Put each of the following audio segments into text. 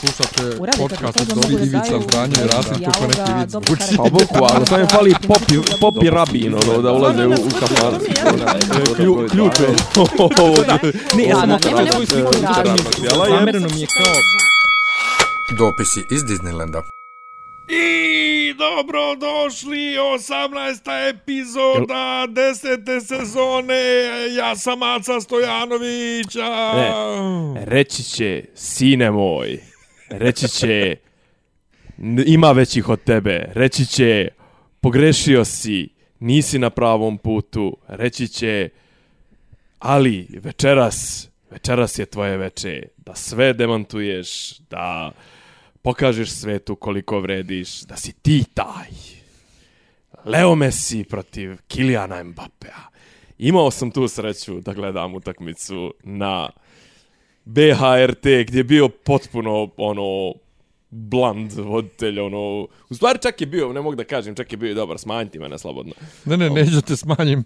Slušate podcast od to Dobri Ivica Zdanje i Rasim kako neki vic karakter. Pa bukvalno, samo je fali popi, popi rabin, ono, da ulaze u, u kafan. Klju, ključe. Ne, ja sam sliku Zamereno mi je kao... Dopisi iz Disneylanda. I dobro došli 18. epizoda 10. sezone. Ja sam Aca Stojanovića. Ne. Reći će, sine moj, reći će, ima većih od tebe, reći će, pogrešio si, nisi na pravom putu, reći će, ali večeras, večeras je tvoje veče, da sve demantuješ, da pokažeš svetu koliko vrediš, da si ti taj. Leo Messi protiv Kilijana Mbappea. Imao sam tu sreću da gledam utakmicu na BHRT gdje je bio potpuno ono bland voditelj, ono, u stvari čak je bio, ne mogu da kažem, čak je bio i dobar, smanjiti mene slobodno. Ne, ne, neću da te smanjim.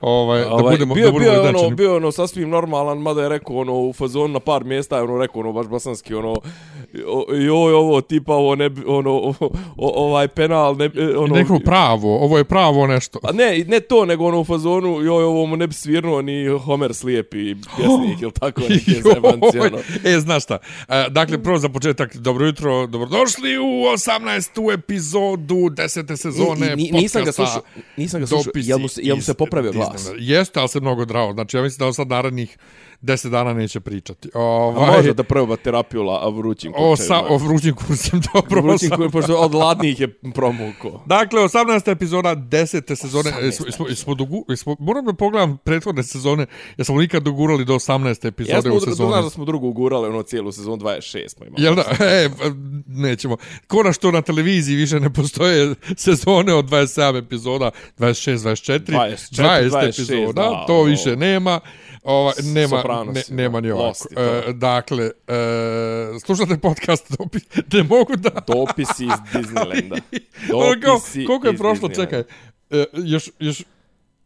Ovaj, da Ovaj, budemo, bio, da budemo bio, ono, ujednačeni. bio ono sasvim normalan, mada je rekao ono u fazonu na par mjesta, je ono rekao ono baš bosanski ono joj ovo tipa ovo ne ono o, ovaj penal ne ono Neko pravo, ovo je pravo nešto. Pa ne, ne to, nego ono u fazonu, joj, ovo mu ne bi svirnuo ni Homer slijepi pjesnik ili tako neki zebanci, ono. e, znaš šta, e, dakle, prvo za početak, dobro jutro, dobrodošli u 18. epizodu 10. sezone I, i, ni- nisam ga podcasta slušao, nisam ga slušao, jel mu se, jel mu se popravio glas? Jeste, ali se mnogo drao. Znači, ja mislim da sad narednih 10 dana neće pričati. A Ovaj, može da proba terapiju la, vrućim o, sa, o vrućim kursem, dobro. vrućim kurcem, pošto od ladnih je promuko. Dakle, 18. epizoda 10. sezone. Smo, smo, smo dogu, smo, moram da pogledam prethodne sezone, jer smo nikad dogurali do 18. epizode Ja smo, u sezoni. znaš da smo drugu ugurali, ono cijelu sezonu 26 smo imali. Jel da? E, pa, nećemo. Kona što na televiziji više ne postoje sezone od 27 epizoda, 26, 24, 24, 20 26, epizoda, da, to ovo. više nema. Ova, nema, ne, nema ni ovako. Lost i to. E, dakle, e, slušate podcast, dopis, ne mogu da... Dopisi iz Disneylanda. Ono kao, Dopisi koliko je prošlo, čekaj, e, još, još,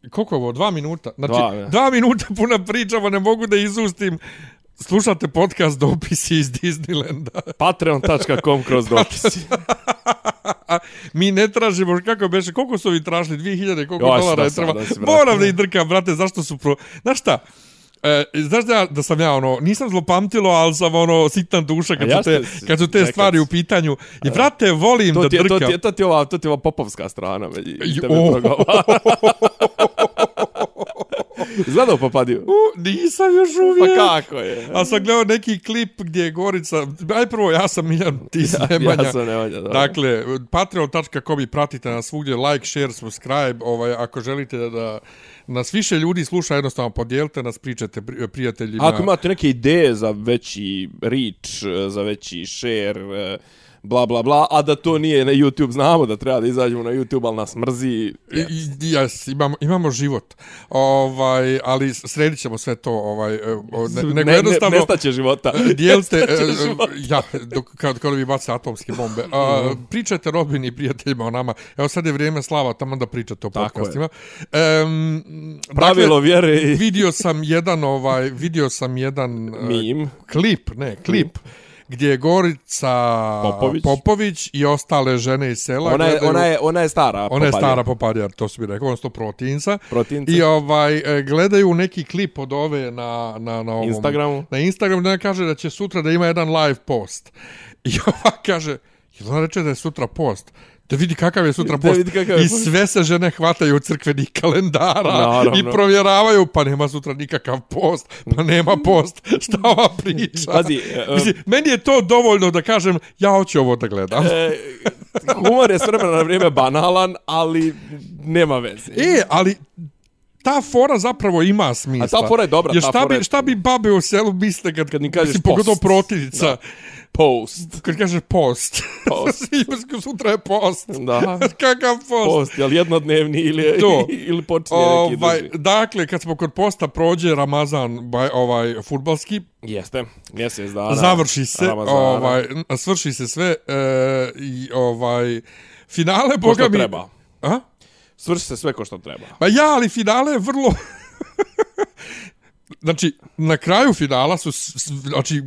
koliko je ovo, dva minuta? Znači, Dva, dva, ne. minuta puna pričama, ne mogu da izustim. Slušate podcast dopisi iz Disneylanda. Patreon.com kroz dopisi. Mi ne tražimo, kako beše, koliko su ovi tražili, 2000, koliko dolara je treba. Moram da ih drkam, brate, zašto su pro... Znaš šta, E, znaš da, ja- da sam ja ono, nisam zlopamtilo, ali sam ono sitan duša kad, A su te, kad su te nekad stvari u pitanju. I brate, volim To da ti, je, to, drkam. ti je, to, ti je ova, to ti je ova popovska strana. Jo. tebe progovara. Zgledao popadio? U, nisam još uvijek. Pa kako je? A sam gledao neki klip gdje je Gorica, aj prvo ja sam Miljan, ti si Nemanja. Ja sam Nemanja, da. Dakle, patreon.com i pratite nas svugdje, like, share, subscribe, ovaj, ako želite da nas više ljudi sluša, jednostavno podijelite nas, pričate pri- prijateljima. Ako imate neke ideje za veći reach, za veći share, bla bla bla, a da to nije na YouTube, znamo da treba da izađemo na YouTube, ali nas mrzi. I, yes, imamo, imamo život. Ovaj, ali sredit ćemo sve to. Ovaj, e, o, ne, nego ne, jednostavno... ne, nestaće života. Dijelite, Nestaće e, života. ja, dok, kad, kad vi bace atomske bombe. A, Mhm. pričajte Robin i prijateljima o nama. Evo sad je vrijeme slava, tamo da pričate o Tako je. podcastima. Um, Pravilo vjere i vidio sam jedan ovaj vidio sam jedan e, mim. klip, ne, klip gdje je Gorica Popović. Popović i ostale žene iz sela Ona je, gledaju- ona je, ona je stara. ona je popadija. stara popadjar, to su mi rekao, odnosno protinca. Protinca. I ovaj e, gledaju neki klip od ove na na na ovom Instagramu. Na Instagramu da kaže da će sutra da ima jedan live post. I ova kaže, jel ona reče da je sutra post? Da vidi kakav je sutra post. je I sve se žene hvataju od crkvenih kalendara Naravno. i provjeravaju, pa nema sutra nikakav post, pa nema post. Šta ova priča? Pazi, e, Mislim, meni je to dovoljno da kažem, ja hoću ovo da gledam. E, humor je s vremena na vrijeme banalan, ali nema veze. E, ali ta fora zapravo ima smisla. A ta fora je dobra, Jer ta šta, fora je- bi, šta bi babe u selu misle kad, Kad im kažeš pogotovo post. protivnica. Da. Post. Kad kažeš post. Post. Sutra je post. Da. Kakav post? Post, jel jednodnevni ili, To. ili počinje neki Ovaj, duži? dakle, kad smo kod posta prođe Ramazan baj, ovaj futbalski, Jeste, mjesec dana. završi se, Ramazana. ovaj svrši se sve e, i ovaj finale boga mi treba. A? Svrši se sve ko što treba. Pa ja, ali finale je vrlo znači, na kraju finala su, znači,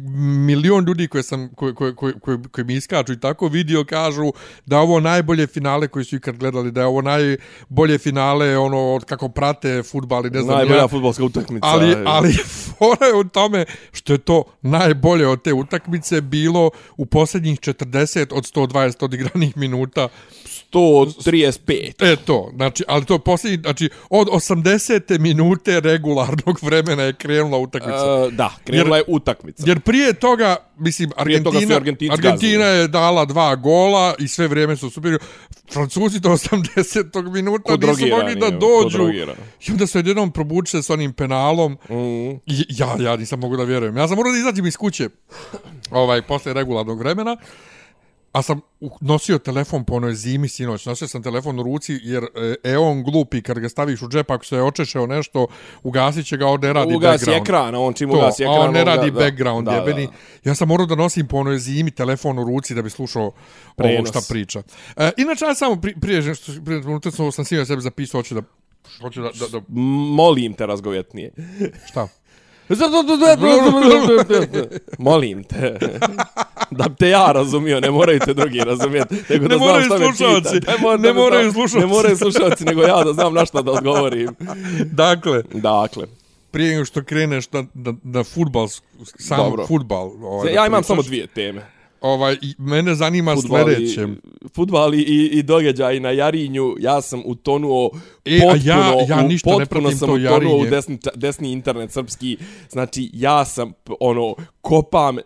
milion ljudi koje sam, koji, koji, koji, koji, koji mi iskaču i tako vidio, kažu da je ovo najbolje finale koji su ikad gledali, da je ovo najbolje finale, ono, kako prate futbal i ne znam Najbolja ja. futbolska utakmica. Ali, ali fora je u tome što je to najbolje od te utakmice bilo u posljednjih 40 od 120 odigranih minuta. 135. E to, znači, ali to je posljednji, znači, od 80. minute regularnog vremena je krenula utakmica. Uh, da, krenula je utakmica. Jer prije toga, mislim, Prije toga su Argentina, Argentina je dala dva gola i sve vrijeme su super. Francuzi do 80. minuta Ko nisu mogli da dođu. I onda se jednom probuče s onim penalom. Mm. I ja, ja nisam mogu da vjerujem. Ja sam morao da izađem iz kuće ovaj, posle regularnog vremena. A sam nosio telefon po onoj zimi sinoć. Nosio sam telefon u ruci jer e, on glupi kad ga staviš u džep ako se je očešao nešto ugasit će ga on ne radi Ugasi background. ekran, on čim To, ugasi ekran... a on ne ga- radi da, background da, da, jebeni. da. Ja sam morao da nosim po onoj zimi telefon u ruci da bi slušao ovo Prenos. šta priča. E, inače, ja samo pri, prije, nego što prije minuta sam sam sinoć sebi zapisao, hoću da hoću da, da, da Molim te razgovjetnije. šta? Molim te. Da bi te ja razumio, ne moraju te drugi razumijeti. Nego da Ne znam moraju slušalci, mora- ne moraju slušalci. Ne moraju slušalci, nego ja da znam na šta da odgovorim. Dakle, Dakle, prije nego što kreneš na, na, na futbal, sam Dobro. futbal. Ovaj, ja imam samo dvije teme. Ovaj, mene zanima Fudbal i, sljedeće. fudbal i, i, događaj na Jarinju, ja sam utonuo E, potpuno, ja- ja u- ništa ne potpuno pratim sam to utonuo u Jarinje. desni, ča- desni internet srpski, znači ja sam ono, kopam,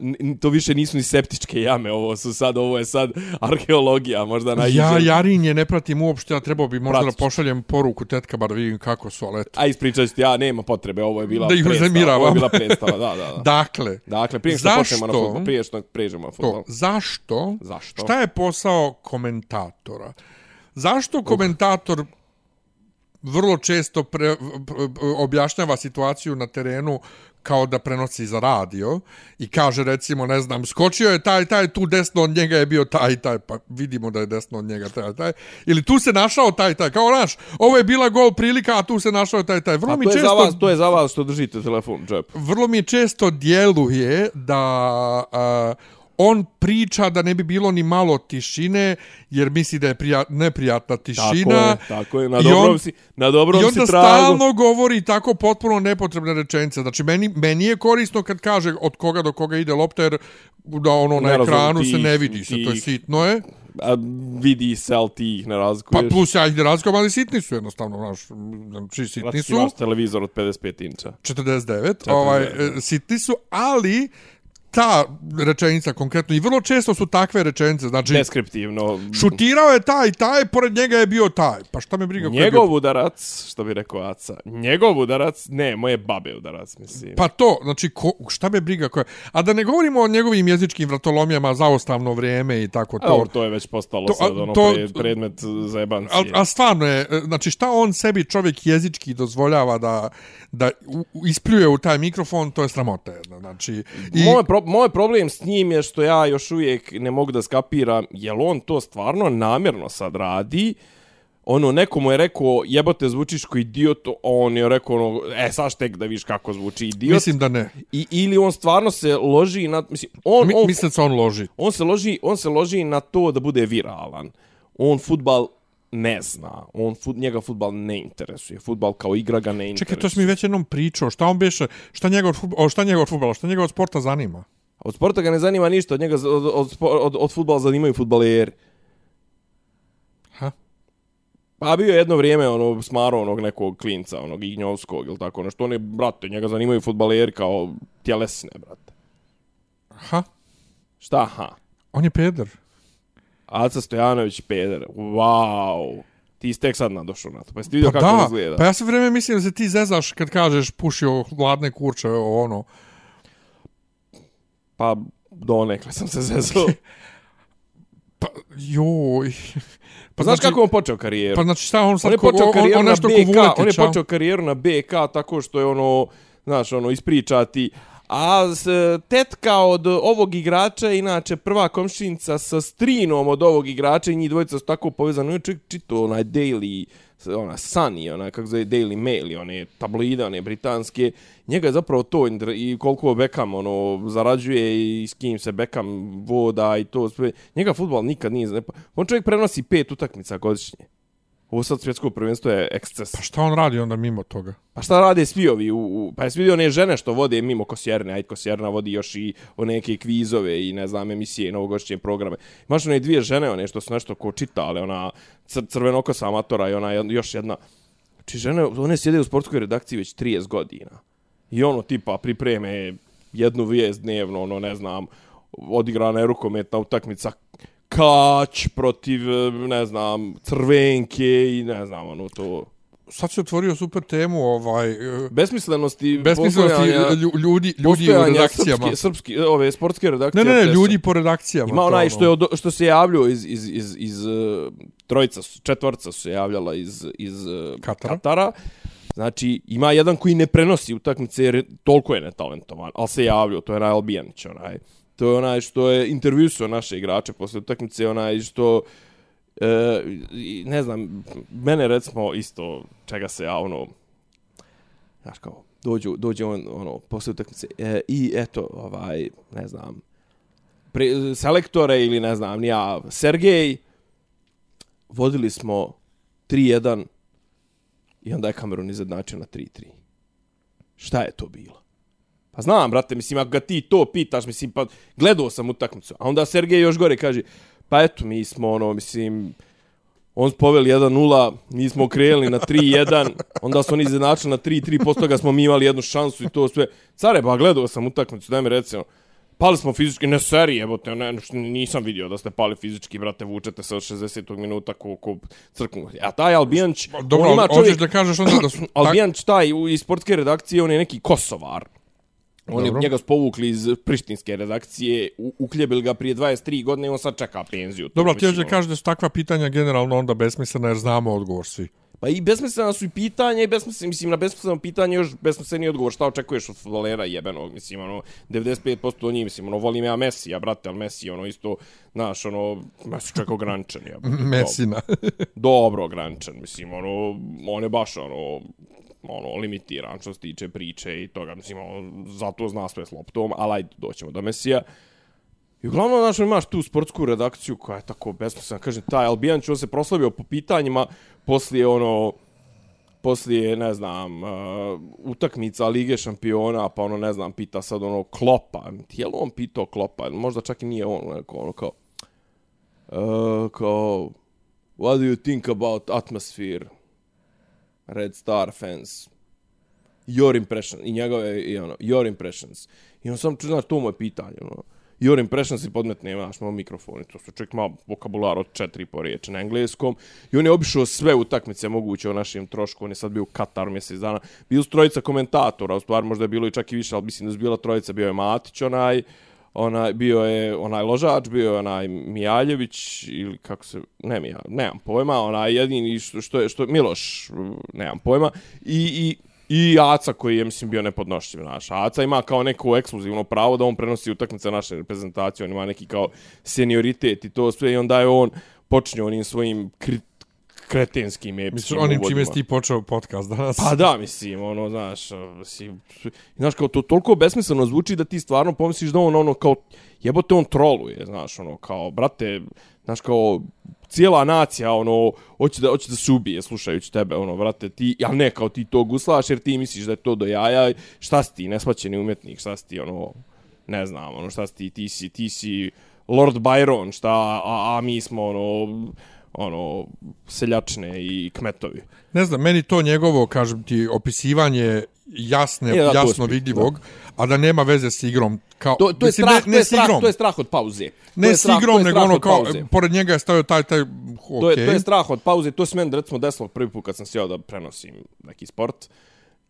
to više nisu ni septičke jame, ovo su sad, ovo je sad arheologija, možda na Ja Jarinje ne pratim uopšte, a trebao bi možda da pošaljem poruku tetkama da vidim kako su, ali eto. A ispričat ću ti, ja, nema potrebe, ovo je bila Da predstava. Ovo je bila predstava, da, da, da. Dakle, Dakle, prije što Zašto? počnemo na futbol, prije što pređemo na futbol. to, zašto? Zašto? Šta je posao komentatora? Zašto komentator vrlo često pre, objašnjava situaciju na terenu kao da prenosi za radio i kaže recimo, ne znam, skočio je taj, taj, tu desno od njega je bio taj, taj, pa vidimo da je desno od njega taj, taj. Ili tu se našao taj, taj, kao naš, ovo je bila gol prilika, a tu se našao taj, taj. Vrlo A mi to je, često za vas, to je za vas što držite telefon u džepu. vrlo mi često djeluje da a, on priča da ne bi bilo ni malo tišine, jer misli da je prija, neprijatna Tako tišina. je, tako je, na I dobrom on- si, na dobrom I onda si tragu. stalno govori tako potpuno nepotrebne rečenice. Znači, meni, meni je korisno kad kaže od koga do koga ide lopta, jer da ono na Ne ekranu se tih- ne vidi se, to je tih- sitno je. A vidi se, ali ti ih ne Pa razlikuješ. plus ja ih ne razlikujem, ali sitni su jednostavno, znaš, znači sitni su. imaš televizor od 55 inča. 49, ovaj, e, sitni su, ali ta rečenica konkretno, i vrlo često su takve rečenice, znači, Deskriptivno. šutirao je taj, taj, pored njega je bio taj, pa šta me briga je bio? Njegov udarac, što bi rekao Aca, njegov udarac, ne, moje babe udarac, mislim. Pa to, znači, ko, šta me briga ko je? A da ne govorimo o njegovim jezičkim vratolomijama za ostavno vrijeme i tako A, to. dobro, to je već postalo To- sad a, ono to- pre, predmet za jebancije. A, a stvarno je, e, znači šta on sebi čovjek jezički dozvoljava da, da ispljuje u taj mikrofon, to je sramota jedna. Znači, i, Moj, pro, moj problem s njim je što ja još uvijek ne mogu da skapiram, jel on to stvarno namjerno sad radi, ono, neko mu je rekao, jebote, zvučiš ko idiot, on je rekao, ono, e, sad tek da viš kako zvuči idiot. mislim da ne. I, ili on stvarno se loži na, mislim, on, Mi, on, mislim da se on loži. on, se loži, on se loži na to da bude viralan. On futbal ne zna. On fut, njega futbal ne interesuje. Futbal kao igra ga ne interesuje. Čekaj, to si mi već jednom pričao. Šta on beše, šta njega od šta njega od fudbala, šta njega od sporta zanima? Od sporta ga ne zanima ništa, od njega od, od, od, od futbala zanimaju futbaleri. Ha? Pa bio je jedno vrijeme ono smaro onog nekog klinca, onog Ignjovskog ili tako nešto. On je, brate, njega zanimaju futbaleri kao tjelesne, brate. Ha? Šta, ha? On je peder. Aca Stojanović peder. Wow. Ti si tek sad nadošao na to. Pa jesi ti vidio Pa kako da, izgleda? pa ja sve vreme mislim da se ti zezaš kad kažeš pušio hladne kurče, ono. Pa donekle sam se zezao. Pa, joj. Pa znaš kako on počeo karijeru? Pa znači šta on sad on je ko- počeo on, on, ko BK, on je počeo karijeru na BK tako što je ono, znaš, ono, ispričati, A tetka od ovog igrača je inače prva komšinica sa strinom od ovog igrača i njih dvojica su tako povezani. On čovjek čito onaj daily, ona Sunny, ona kako zove Daily Mail, one tabloide, one britanske. Njega je zapravo to i koliko Beckham ono, zarađuje i s kim se Beckham voda i to sve. Njega futbol nikad nije... On čovjek prenosi pet utakmica godišnje. Ovo sad svjetsko prvenstvo je eksces. Pa šta on radi onda mimo toga? Pa šta rade svi ovi? U, u, pa jesi vidio one žene što vode mimo Kosjerne, ajde Kosjerna vodi još i o neke kvizove i ne znam emisije i programe. Imaš one dvije žene, one što su nešto ko čitale, ona cr crvenokosa amatora i ona još jedna. Znači žene, one sjede u sportskoj redakciji već 30 godina. I ono tipa pripreme jednu vijest dnevno, ono ne znam, odigrana je rukometna utakmica Kać protiv, eh, ne znam, Crvenke i ne znam, ono to... Sad si otvorio super temu, ovaj, e, Besmislenosti, besmislenosti ljudi, ljudi u redakcijama. Srpske, srpski, ove sportske redakcije. Ne, ne, ne, ljudi po redakcijama. Ima onaj ono. što, je od, što se javljao iz, iz, iz, iz trojica, četvorca su se javljala iz, iz Katara. Katara. Znači, ima jedan koji ne prenosi utakmice jer je- toliko je netalentovan, ali se javljao, to je onaj Albijanić, onaj. To je onaj što je intervjusuo naše igrače posle utakmice, onaj što e, ne znam, mene recimo isto čega se ja ono znaš kao dođu dođe on ono posle utakmice e, i eto ovaj ne znam pre, selektore ili ne znam ja Sergej vodili smo 3-1 i onda je Kamerun izjednačio na 3-3 šta je to bilo? Pa znam, brate, mislim, ako ga ti to pitaš, mislim, pa gledao sam utakmicu. A onda Sergej još gore kaže, pa eto, mi smo, ono, mislim, on poveli 1-0, mi smo krenuli na 3-1, onda su oni izjednačili na 3-3, posle toga smo mi imali jednu šansu i to sve. Care, pa gledao sam utakmicu, daj mi reci, ono, pali smo fizički, ne seri, jebote, ne, što nisam vidio da ste pali fizički, brate, vučete se od 60. minuta ko, ko crknu. A taj Albijanić, Dobro, on ima čovjek, hoćeš da kažeš onda da su... Albijanić taj u- iz sportske redakcije, on je neki Kosovar. On je Dobro. njega spovukli iz prištinske redakcije, u- uhljebili ga prije 23 godine i on sad čeka penziju. Dobro, ti da ono. kažeš da su takva pitanja generalno onda besmislena jer znamo odgovor svi. Pa i besmislena su i pitanja i besmisleno, mislim, na besmisleno pitanje još besmisleni odgovor šta očekuješ od futbolera jebenog, mislim, ono, 95% od njih, mislim, ono, volim ja Messi, ja, brate, ali Messi, ono, isto, znaš, ono, Messi čak ograničen, ja. Mesina. dobro ograničen, mislim, ono, on je baš, ono, ono, limitiran što se tiče priče i toga, mislim, ono, zato zna sve s loptom, ali ajde, doćemo do Mesija. I uglavnom, znaš, imaš tu sportsku redakciju koja je tako besmislena, kažem, taj Albijanić, on se proslavio po pitanjima poslije, ono, poslije, ne znam, uh, utakmica Lige šampiona, pa ono, ne znam, pita sad ono Klopa. Je li on pitao Klopa? Možda čak i nije on, neko, ono, kao, uh, kao, what do you think about atmosphere? Red Star fans. Your impressions. I njegove, i ono, your impressions. I on sam, znaš, to mu je pitanje, ono. Your impressions i podmetne, znaš, malo mikrofon. i To su čovjek ima vokabular od četiri po riječi na engleskom. I on je obišao sve utakmice moguće o našem trošku. On je sad bio u Kataru mjesec dana. Bio su trojica komentatora, u stvari možda je bilo i čak i više, ali mislim da su bila trojica. Bio je Matić, onaj, onaj, bio je onaj Ložač, bio je onaj Mijaljević, ili kako se, ne Mija, nemam pojma, onaj jedini što, što je, što Miloš, nemam pojma, i, i, i Aca koji je, mislim, bio nepodnošljiv, naš. Aca ima kao neko ekskluzivno pravo da on prenosi utakmice naše reprezentacije, on ima neki kao senioritet i to sve, i onda je on počinje onim svojim kri, kretenskim epskim Mislim, onim čime uvodima. si ti počeo podcast danas. Pa da, mislim, ono, znaš, mislim, znaš, kao to toliko besmisleno zvuči da ti stvarno pomisliš da on, ono, kao, jebote, on troluje, znaš, ono, kao, brate, znaš, kao, cijela nacija, ono, hoće da, hoće da se ubije slušajući tebe, ono, brate, ti, ja ne, kao ti to guslaš, jer ti misliš da je to do jaja, šta si ti, nesvaćeni umjetnik, šta si ti, ono, ne znam, ono, šta si ti, ti si, ti si Lord Byron, šta, a, a mi smo, ono, ono, seljačne i kmetovi. Ne znam, meni to njegovo, kažem ti, opisivanje jasne, E, da, jasno je spi- vidljivog, a da nema veze s igrom. Kao, To, to je mislim, strah, ne, to je ne strah, igrom. to je strah od pauze. Ne je s igrom, je nego ono kao, pauze. pored njega je stavio taj, taj, okay. To je, to je strah od pauze, to se meni recimo desilo prvi put kad sam sjeo da prenosim neki sport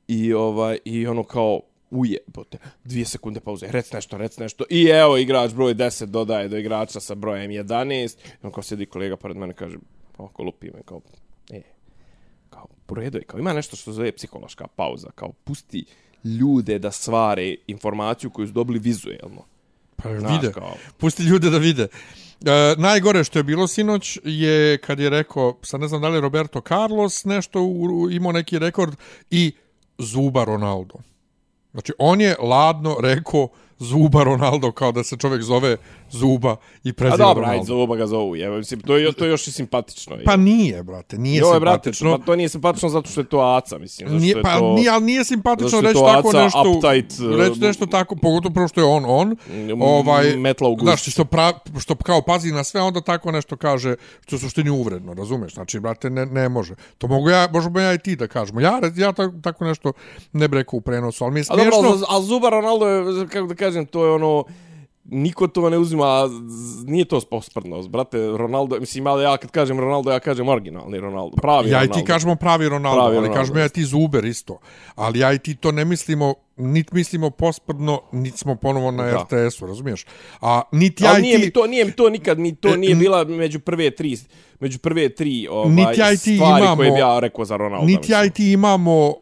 i ovaj i ono kao uje, bote, dvije sekunde pauze, rec nešto, rec nešto, i evo igrač broj 10 dodaje do igrača sa brojem 11, i on kao sjedi kolega pored mene, kaže, ovako lupi me, kao, e, kao, je, kao, ima nešto što zove psihološka pauza, kao, pusti ljude da svare informaciju koju su dobili vizuelno. Pa Znaš, vide. kao- Pusti ljude da vide. E, najgore što je bilo sinoć je kad je rekao, sad ne znam da li Roberto Carlos nešto u, u- imao neki rekord i Zuba Ronaldo. Znači, on je ladno rekao Zuba Ronaldo kao da se čovjek zove Zuba i A preziva dobro, ajde, Ronaldo. zovu ga zovu. Je, mislim, to, je, to je još i simpatično. Je. Pa nije, brate, nije brate, simpatično. pa to nije simpatično zato što je to Aca, mislim. zato Nije, što je pa to... nije, ali nije simpatično što reći tako Aca nešto, uptight, reći nešto tako, pogotovo prvo što je on, on, ovaj, metla u guzicu. znaš, što, pra, što kao pazi na sve, onda tako nešto kaže, što je u suštini uvredno, razumeš? Znači, brate, ne, ne može. To mogu ja, možemo ja i ti da kažemo. Ja, ja ta, tako nešto ne bi rekao u prenosu, ali mi je A dobro, smiješno. ali Zuba Ronaldo je, kako da kažem, to je ono, niko to ne uzima, nije to posprdnost, brate, Ronaldo, mislim, ali ja kad kažem Ronaldo, ja kažem originalni Ronaldo, pravi Ja i Ronaldo. ti kažemo pravi Ronaldo, Pravi ali Ronaldo. kažemo ja i ti Zuber isto. Ali ja i ti to ne mislimo, nit mislimo posprdno, nit smo ponovo na. RTS-u, razumiješ? A nit ja i nije ti... mi to, nije mi to nikad, mi to E, nije bila među prve tri, među prve tri ovaj, Niti ja i ti stvari imamo- koje bi ja rekao za Ronaldo. Niti ja i ti imamo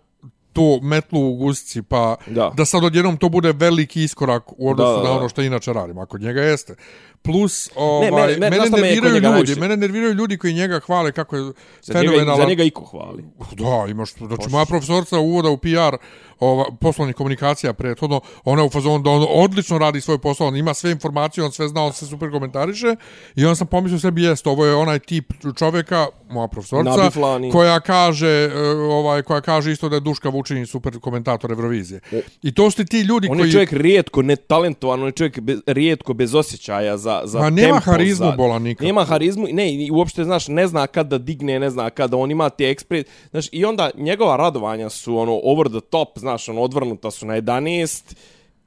to metlu u gusci, pa da, Da. sad odjednom to bude veliki iskorak u odnosu Da, da, na ono što inače radimo. Ako njega jeste. Plus, ovaj, mene- mene, mene- mene, me nerviraju ljudi, mene nerviraju ljudi koji njega hvale kako je za njega, fenomenalan. za njega iko hvali. Da, imaš, znači moja profesorca uvoda u PR ova, poslovnih komunikacija prethodno, ona je u fazonu da on odlično radi svoj posao, on ima sve informacije, on sve zna, on se super komentariše i on sam pomislio sebi, jest, ovo je onaj tip čovjeka, moja profesorca, koja kaže, e, ovaj, koja kaže isto da je Duška Vučinić super komentator Eurovizije. I to su ti ljudi On koji... je čovjek rijetko netalentovan, on je čovjek bez, rijetko bez osjećaja za, za Ma nema tempo, harizmu za, bola nikako. Nema harizmu, ne, i uopšte, znaš, ne zna kad da digne, ne zna kada, on ima te ekspres, znaš, i onda njegova radovanja su, ono, over the top, znaš, znaš, ono, odvrnuta su na 11,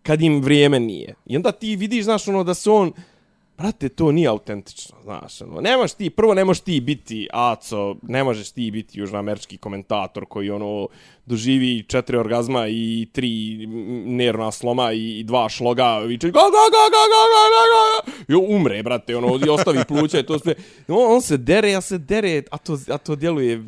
kad im vrijeme nije. I onda ti vidiš, znaš, ono, da se on, brate, to nije autentično, znaš, ono, ne možeš ti, prvo ne možeš ti biti Aco, ne možeš ti biti južnoamerički komentator koji, ono, doživi četiri orgazma i tri nervna sloma i, i dva šloga, viče, ga, ga, ga, ga, ga, ga, ga, ga, i umre, brate, ono, i ostavi pluća i to sve. On, on se dere, ja se dere, a to, a to djeluje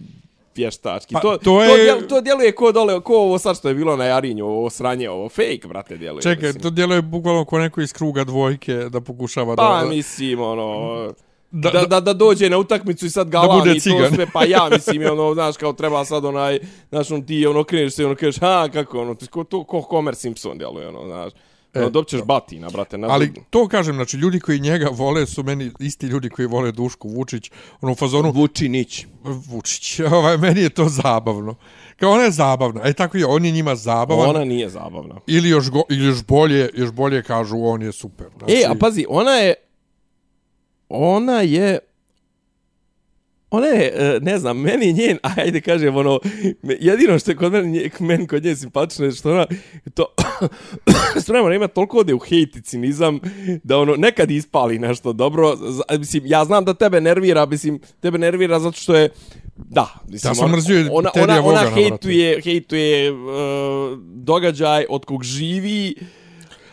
vještački. Pa, to, to to, je- to, djel, to djeluje ko dole, ko ovo sad što je bilo na Jarinju, ovo sranje, ovo fake, brate, djeluje. Čekaj, mislim. to djeluje bukvalno ko neko iz kruga dvojke da pokušava Pa, da... mislim, ono... Da- Da, da, da, dođe na utakmicu i sad galami bude i to sve, pa ja mislim, ono, znaš, kao treba sad onaj, znaš, on ti, ono, kreneš se, ono, kažeš, ha, kako, ono, ti, ko, to, ko Homer Simpson djeluje, ono, znaš, E, dopćeš batina, brate, na Ali to kažem, znači ljudi koji njega vole su meni isti ljudi koji vole Dušku Vučić, ono u fazonu Vučinić. Vučić. Ovaj meni je to zabavno. Kao ona je zabavna. E tako je, on je njima zabavan. Ona nije zabavna. Ili još go, ili još bolje, još bolje kažu on je super. Znači, E, a pazi, ona je... Ona je... Ona je, e, ne znam, meni je njen, ajde kažem, ono, jedino što je kod nje- meni kod nje simpatično je što ona, to, što ona ima toliko ode u hejt i cinizam, da ono, nekad ispali nešto dobro, mislim, ja znam da tebe nervira, mislim, tebe nervira zato što je, da, mislim, Ja sam ona- mrzio ona, ona, ona brate. hejtuje, hejtuje uh, događaj od kog živi,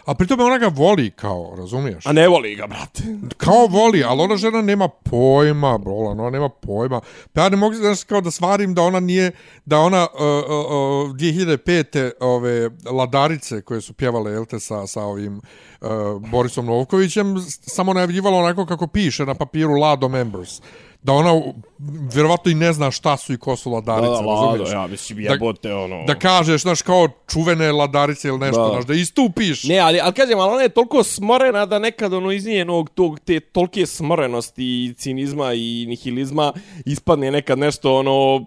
A pritom ona ga voli kao, razumiješ? a ne voli ga, brate. Kao voli, ali ona žena nema pojma, brola, ona nema pojma. Pa ja ne mogu znaš, kao da svarim da ona nije, da ona uh, uh, uh, 2005. ove ladarice koje su pjevale, jel te, sa, sa ovim uh, Borisom Novkovićem, samo najavljivala onako kako piše na papiru Lado Members. Da ona vjerovatno i ne zna šta su i ko su Da, ladarice, da, lado, razumiješ? ja mislim, Da- jebote, ono... Da kažeš, znaš, kao čuvene ladarice ili nešto, Da. znaš, da istupiš. Ne, ali, ali kažem, ali ona je toliko smorena da nekad ono iz njenog tog, te tolike smorenosti i cinizma i nihilizma ispadne nekad nešto ono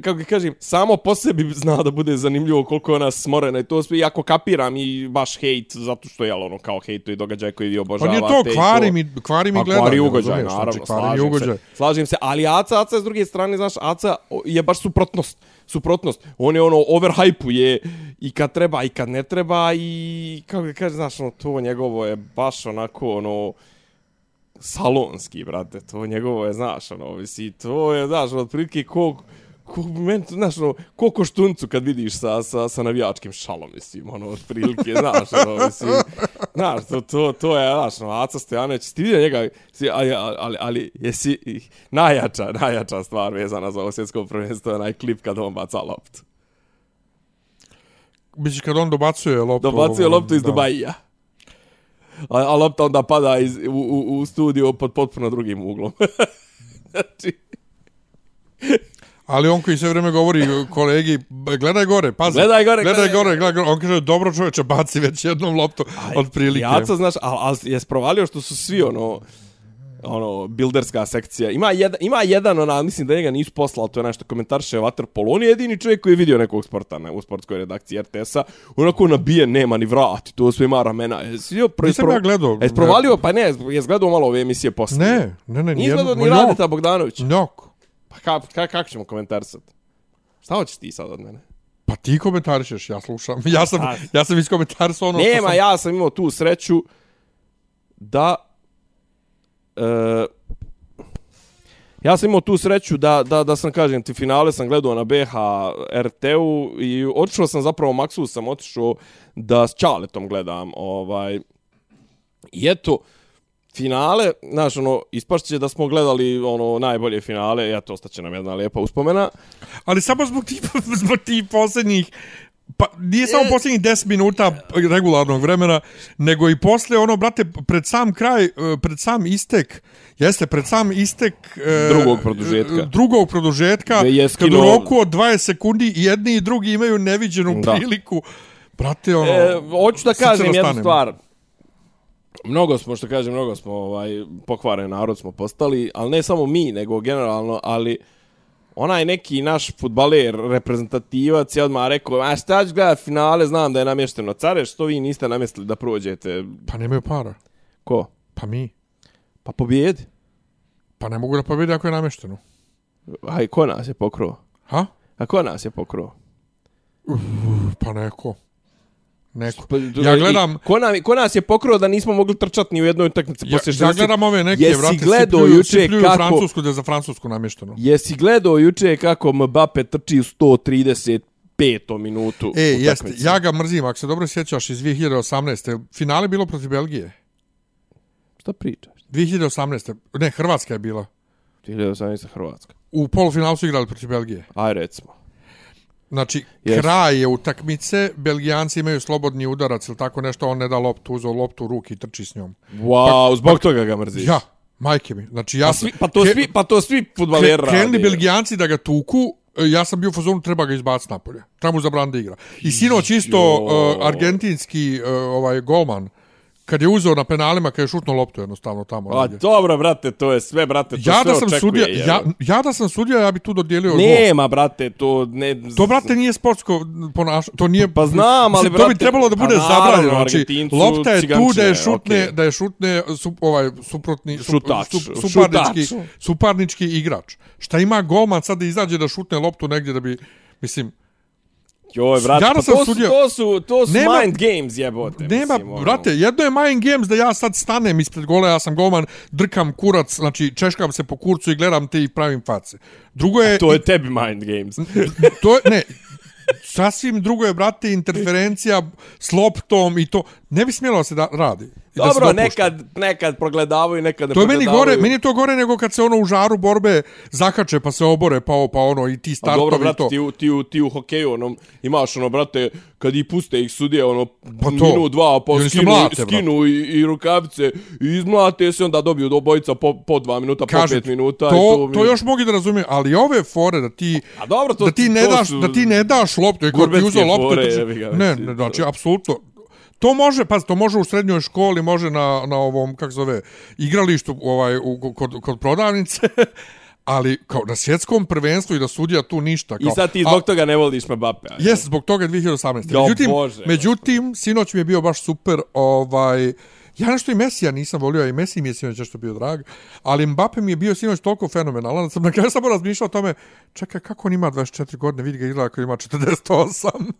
kako ga kažem, samo po sebi zna da bude zanimljivo koliko je ona smorena i to sve, iako kapiram i baš hejt, zato što je, ono, kao hejt i događaj koji vi Pa obožavate. nije to, kvari mi, kvari mi Pa gledanje. kvari ugođaj, razumiješ, naravno, znači, kvari slažem ugođaj. se. Slažem se, ali Aca, Aca je s druge strane, znaš, Aca je baš suprotnost. Suprotnost. On je ono, overhypuje i kad treba i kad ne treba i, kako ga kaže, znaš, ono, to njegovo je baš onako, ono, salonski, brate, to njegovo je, znaš, ono, visi, to je, znaš, ono, otprilike ko, ko, men, znaš, ono, ko koštuncu kad vidiš sa, sa, sa navijačkim šalom, mislim, ono, otprilike, znaš, ono, mislim, znaš, to, to, to je, znaš, ono, Aca Stojanović, ti vidio njega, si, ali, ali, ali, ali, jesi, najjača, najjača stvar vezana za ovo svjetsko prvenstvo, je onaj klip kad on baca loptu. misliš kad on dobacuje loptu? Dobacuje loptu iz da. Dubaija. A, a lopta onda pada iz, u, u, u studio pod potpuno drugim uglom. znači, Ali on koji sve vrijeme govori kolegi, gledaj gore, pazi. Gledaj gore, gledaj, gledaj gore, gledaj gore. On kaže, dobro čovječe, baci već jednom loptu od prilike. Jaca, znaš, ali al, jes provalio što su svi ono ono builderska sekcija. Ima jedan ima jedan ona mislim da njega nisu poslali, to je nešto komentarše waterpolo. On je jedini čovjek koji je vidio nekog sporta na u sportskoj redakciji RTS-a. Onako nabije nema ni vrati, to sve ima ramena. Jesi jo pro, Nisam ja gledao. Jesi provalio? Pa ne, jes gledao malo ove emisije posle. Ne, ne, ne. Nije gledao ni Radeta Bogdanović. Njok. Pa ka, ka, kako ćemo komentarisati? Šta hoćeš ti sad od mene? Pa ti komentarišeš, ja slušam. Ja sam, A. ja sam iskomentarisao ono Nema, što sam... ja sam imao tu sreću da... E, ja sam imao tu sreću da, da, da sam, kažem ti, finale sam gledao na BH RT-u i otišao sam zapravo, Maksu sam otišao da s Čaletom gledam. Ovaj, I eto, finale, znaš, ono, ispašće da smo gledali ono najbolje finale, i eto, ostaće nam jedna lijepa uspomena. Ali samo zbog tih, zbog tih posljednjih Pa nije samo E. posljednjih 10 minuta regularnog vremena, nego i posle ono, brate, pred sam kraj, eh, pred sam istek, jeste, pred sam istek... eh, Drugog produžetka. eh, Drugog produžetka, kad u roku od 20 sekundi jedni i drugi imaju neviđenu Da. priliku. Brate, ono... E, hoću da kažem jednu stvar. Mnogo smo, što kažem, mnogo smo ovaj, pokvaren narod smo postali, ali ne samo mi, nego generalno, ali onaj neki naš futbaler, reprezentativac je odmah rekao, a šta ću gledat finale, znam da je namješteno care, što vi niste namjestili da prođete? Pa nemaju para. Ko? Pa mi. Pa pobjedi. Pa ne mogu da pobjede ako je namješteno. Aj, ko nas je pokro? Ha? A ko nas je pokro? Pa neko. Neko. Pa, Ja gledam- i Ko, nam, ko nas je pokro da nismo mogli trčati ni u jednoj utakmici Ja, poslije ja 60 gledam ove neke, Jesi vrate, gledao pljuju, juče pljuju kako- Francusku da je za Francusku namješteno. Jesi gledao juče kako Mbappe trči u 135. minutu E, jeste, ja ga mrzim, ako se dobro sjećaš iz 2018. Finale bilo protiv Belgije. Šta pričaš? 2018. Ne, Hrvatska je bila. 2018. Hrvatska. U polufinalu su igrali protiv Belgije. Aj, recimo. Znači, Jeste. kraj je utakmice, Belgijanci imaju slobodni udarac ili tako nešto, on ne da loptu, uzeo loptu u ruki i trči s njom. Wow, zbog toga ga mrziš. Ja, majke mi. Znači, ja Pa, sam... svi, pa, to Ke- svi, pa to svi futbaleri Kre- Krenuli rade. Belgijanci da ga tuku, e, ja sam bio u fazonu, treba ga izbaciti napolje. Treba mu zabran da igra. I sinoć isto uh, argentinski uh, ovaj golman, kad je uzeo na penalima, kad je šutnuo loptu jednostavno tamo. A negdje. dobro, brate, to je sve, brate, to ja sve da sam očekuje, sudija, jel? ja, ja da sam sudija, ja bi tu dodijelio gol. Nema, brate, to ne... To, brate, nije sportsko ponašanje. To nije... Pa znam, ali, Mislim, To bi brate, trebalo da pa bude zabranjeno. Znači, lopta je tu da je cigančine, šutne, okej. da je šutne su, ovaj, suprotni, sup- Šutač, sup- suparnički, šutač. suparnički igrač. Šta ima golman sad da izađe da šutne loptu negdje da bi... Mislim, Joj, brate, Ja da pa to, su, to su, to su Nema- mind games, jebote. nema, mislim, ono. brate, jedno je mind games da ja sad stanem ispred gola, ja sam golman, drkam kurac, znači češkam se po kurcu i gledam te i pravim face. Drugo je... To je tebi mind games. to je, ne, sasvim drugo je, brate, interferencija s loptom i to. Ne bi smjelo se da radi. I Dobro, nekad, nekad progledavaju, nekad ne To je meni progledavaju. gore, meni je to gore nego kad se ono u žaru borbe zakače pa se obore pa, pa ono i ti startovi dobro, i brate, to. ti, u- ti, u- ti u hokeju, ono, imaš, ono, brate, kad ih puste ih sudije, ono, Pa to. minut, dva, I pa skinu, mlate, brate. skinu i, i rukavice, i izmlate se, onda dobiju do bojica po, po dva minuta, po Kažem pet minuta. to, i to, to još mogu da razumijem, ali ove fore da ti A dobro, to, da ti ne to daš da ti ne daš loptu, ako ti uzeo loptu, fore, ne, ne, znači apsolutno To može, pa to može u srednjoj školi, može na, na ovom, kako se zove, igralištu ovaj, u, kod, kod prodavnice, ali kao na svjetskom prvenstvu i da sudija tu ništa. Kao, I sad ti a- zbog toga ne voliš Mbappe. a? Jes, zbog toga je 2018. Jo, međutim, Bože, međutim, sinoć mi je bio baš super, ovaj, ja nešto i Mesija nisam volio, a i Messi mi je sinoć nešto bio drag, ali Mbappe mi je bio sinoć toliko fenomenalan, da sam na kraju samo razmišljao o tome, čekaj, kako on ima 24 godine, vidi ga izgleda ako ima 48.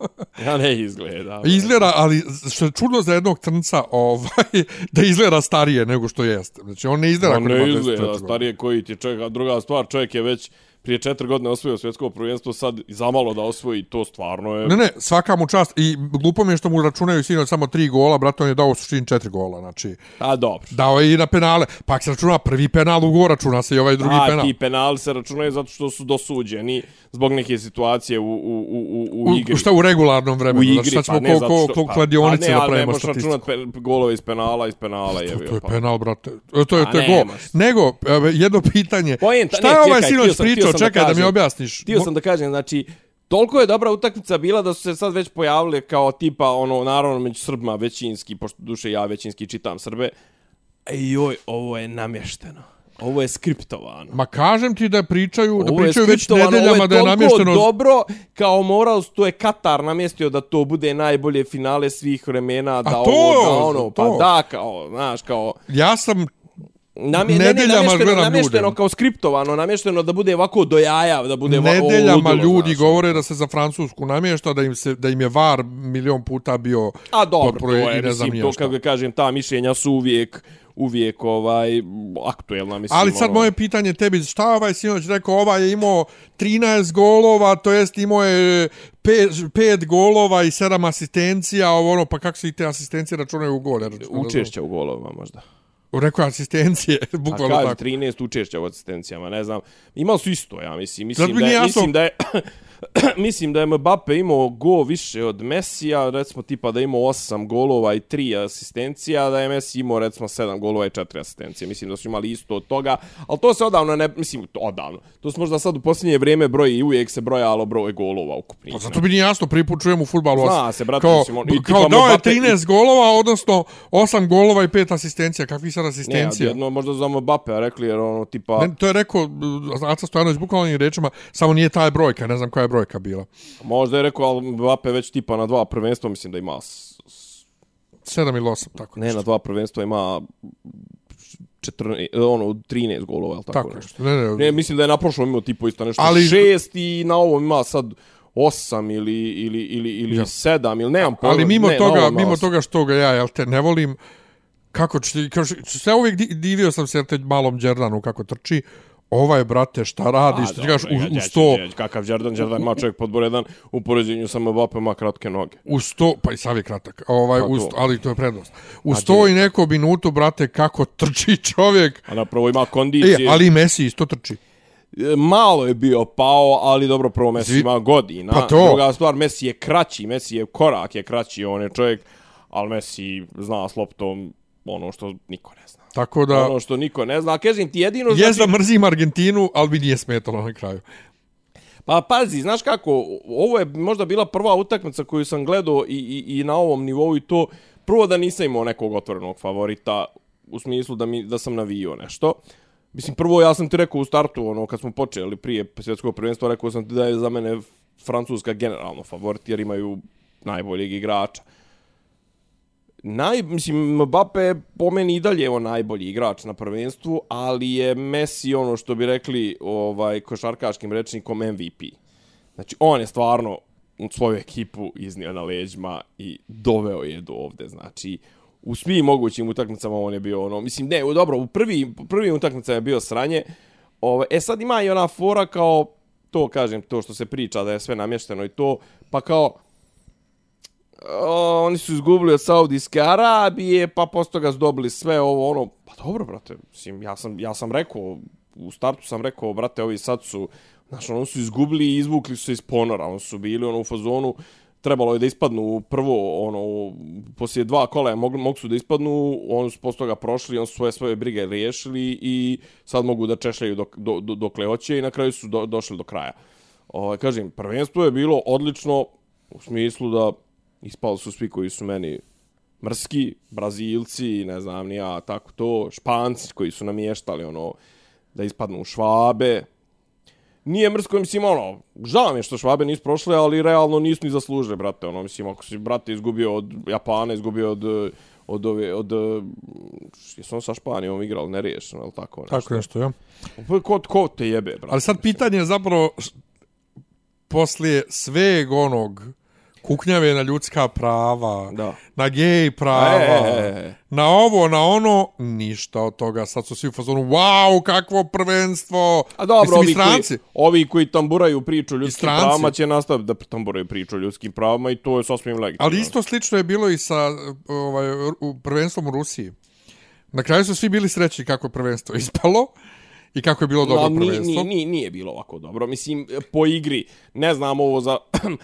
Ja ne izgleda. izgleda, ali što je čudno za jednog crnca, ovaj, da izgleda starije nego što jeste. Znači, on ne izgleda On ako ima ne 24 izgleda, godine. starije koji ti čovjek, a druga stvar, čovjek je već prije četiri godine osvojio svjetsko prvenstvo, sad i zamalo da osvoji, to stvarno je... Ne, ne, svaka mu čast. I glupo mi je što mu računaju sinoć samo tri gola, brat, on je dao u suštini četiri gola. Znači, A dobro. dao je i na penale. Pa se računa prvi penal u go, računa se i ovaj drugi A, penal. ti penali se računaju zato što su dosuđeni zbog neke situacije u, u, u, u, u igri. U, šta u regularnom vremenu? u igri, znači, sad pa ćemo ko, ko, što... ko, pa- kladionice pa, ne, ali ne možeš računat pe, golove iz penala, iz penala je To, bio. to je pa. penal, brate. E, To je, A to je gol. Nego, jedno pitanje. Poenta- šta je ovaj sinoć htio sam- sam da Čekaj da, mi kažem. objasniš. Htio sam da kažem, znači, toliko je dobra utakmica bila da su se sad već pojavili kao tipa, ono, naravno među Srbima većinski, pošto duše ja većinski čitam Srbe. Ej, joj, ovo je namješteno. Ovo je skriptovano. Ma kažem ti da pričaju, da Ovo je pričaju već nedeljama da je Ovo je namješteno... dobro, kao moral, to je Katar namjestio da to bude najbolje finale svih vremena, da to, ovo, da ono, pa to. da, kao, znaš, kao, Ja sam Namje, ne, ne, Nedeljama namješteno, gledam namješteno ljude. kao skriptovano, namješteno da bude ovako do jaja, da bude nedeljama ludilo, ljudi znaš. govore da se za Francusku namješta, da im, se, da im je VAR milion puta bio A dobro, to je, ne mislim, to kako kažem, ta mišljenja su uvijek, uvijek ovaj, aktuelna, mislim. Ali sad ono. moje pitanje tebi, šta ovaj sinoć rekao, ovaj je imao 13 golova, to jest imao je 5, 5 golova i 7 asistencija, ovo ono, pa kako se i te asistencije računaju u gol? Ja računam, Učešća u golovima možda. Rekao je asistencije, A bukvalno tako. 13 učešća u asistencijama, ne znam. Imali su isto, ja mislim. Mislim da, je, mislim da je mislim da je Mbappe imao go više od Mesija, recimo tipa da je imao 8 golova i 3 asistencija, da je Messi imao recimo 7 golova i 4 asistencije. Mislim da su imali isto od toga, ali to se odavno ne, mislim, to odavno. To se možda sad u posljednje vrijeme broji i uvijek se brojalo broj golova ukupnih. Pa zato mi nije jasno, prvi put čujem u futbalu. Zna se, brate, kao, mislim, on- i kao tipa dao je Mbappe- 13 golova, odnosno 8 golova i 5 asistencija. Kakvi sad Ne, asistencija? jedno možda za Mbappe rekli jer ono tipa... Ne, to je rekao Aca Stojanović bukvalnim rečima, samo nije taj brojka, ne znam koja je brojka bila. Možda je rekao, ali Mbappe već tipa na dva prvenstva, mislim da ima... s- s- 7 ili 8, tako Ne, nešto. na dva prvenstva ima 14, ono, 13 golova, tako, Tako nešto. Ne, ne, Ne, mislim da je na prošlom imao tipo isto nešto Ali- šest i na ovom ima sad 8 ili, ili, ili, ili Ja. 7 ili nemam pojma. Ali mimo ne, toga, mimo osam. toga što ga ja, jel te, ne volim, kako će ti, kao što- sve uvijek di- divio sam se jel te malom Đerdanu kako trči, ovaj, brate, šta radi, A, što ti kažeš, u, ja- u ja ću sto, reći, Kakav Jordan, Jordan ima čovjek pod broj jedan u poređenju sa Mbappe ima kratke noge. u sto, pa i sav je kratak, ovaj, Pa u sto, ali to je prednost. U A sto gdje? i neko minutu, brate, kako trči čovjek, A napravo ima kondicije. e, ali Messi isto trči. E, malo je bio pao, ali dobro, prvo Messi Zvi- ima godina. Pa to. Druga stvar, Messi je kraći, Messi je korak je kraći, on je čovjek, ali Messi zna s loptom ono što niko ne zna. Tako da, Ono što niko ne zna. A kažem ti jedino... je znači, da mrzim Argentinu, ali mi nije smetalo na kraju. Pa pazi, znaš kako, ovo je možda bila prva utakmica koju sam gledao i, i, i na ovom nivou i to, prvo da nisam imao nekog otvorenog favorita, u smislu da, mi, da sam navio nešto. Mislim, prvo ja sam ti rekao u startu, ono, kad smo počeli prije svjetskog prvenstva, rekao sam ti da je za mene Francuska generalno favorit, jer imaju najboljeg igrača. Naj, mislim, Mbappe je po meni i dalje on najbolji igrač na prvenstvu, ali je Messi ono što bi rekli ovaj košarkaškim rečnikom MVP. Znači, on je stvarno svoju ekipu iznio na leđima i doveo je do ovde. Znači, u svim mogućim utakmicama on je bio ono, mislim, ne, dobro, u prvi, prvi utakmicama je bio sranje. Ovaj, e sad ima i ona fora kao, to kažem, to što se priča da je sve namješteno i to, pa kao, o, oni su izgubili od Saudijske Arabije, pa posto toga su dobili sve ovo, ono, pa dobro, brate, mislim, ja sam, ja sam rekao, u startu sam rekao, brate, ovi sad su, znaš, ono su izgubili i izvukli su se iz ponora, ono su bili, ono, u fazonu, trebalo je da ispadnu prvo, ono, poslije dva kola mogli, mogu su da ispadnu, oni su posto toga prošli, oni su svoje svoje brige riješili i sad mogu da češljaju dok, do, do, dokle hoće i na kraju su do, došli do kraja. O, kažem, prvenstvo je bilo odlično u smislu da ispali su svi koji su meni mrski, Brazilci, ne znam ni ja, tako to, Španci koji su namještali ono da ispadnu u Švabe. Nije mrsko, mislim, ono, žao mi je što Švabe nisu prošle, ali realno nisu ni zaslužili, brate, ono, mislim, ako si, brate, izgubio od Japana, izgubio od, od ove, od, jesu on sa Španijom igrali, neriješeno, je li tako? Nešto. Tako nešto, ja. Pa Ko, ko te jebe, brate? Ali sad pitanje je zapravo, poslije sveg onog kuknjave na ljudska prava, Da. na gej prava, E, e, e. na ovo, na ono, ništa od toga. Sad su svi u fazonu, wow, kakvo prvenstvo. A dobro, Mislim, ovi stranci. koji, ovi koji tamburaju priču o ljudskim stranci. pravima će nastaviti da tamburaju priču o ljudskim pravima i to je sasvim legitimno. Ali isto slično je bilo i sa ovaj, u- prvenstvom u Rusiji. Na kraju su svi bili srećni kako je prvenstvo ispalo i kako je bilo dobro No, prvenstvo. ni, ni, nije bilo ovako dobro. Mislim, po igri, ne znam ovo za...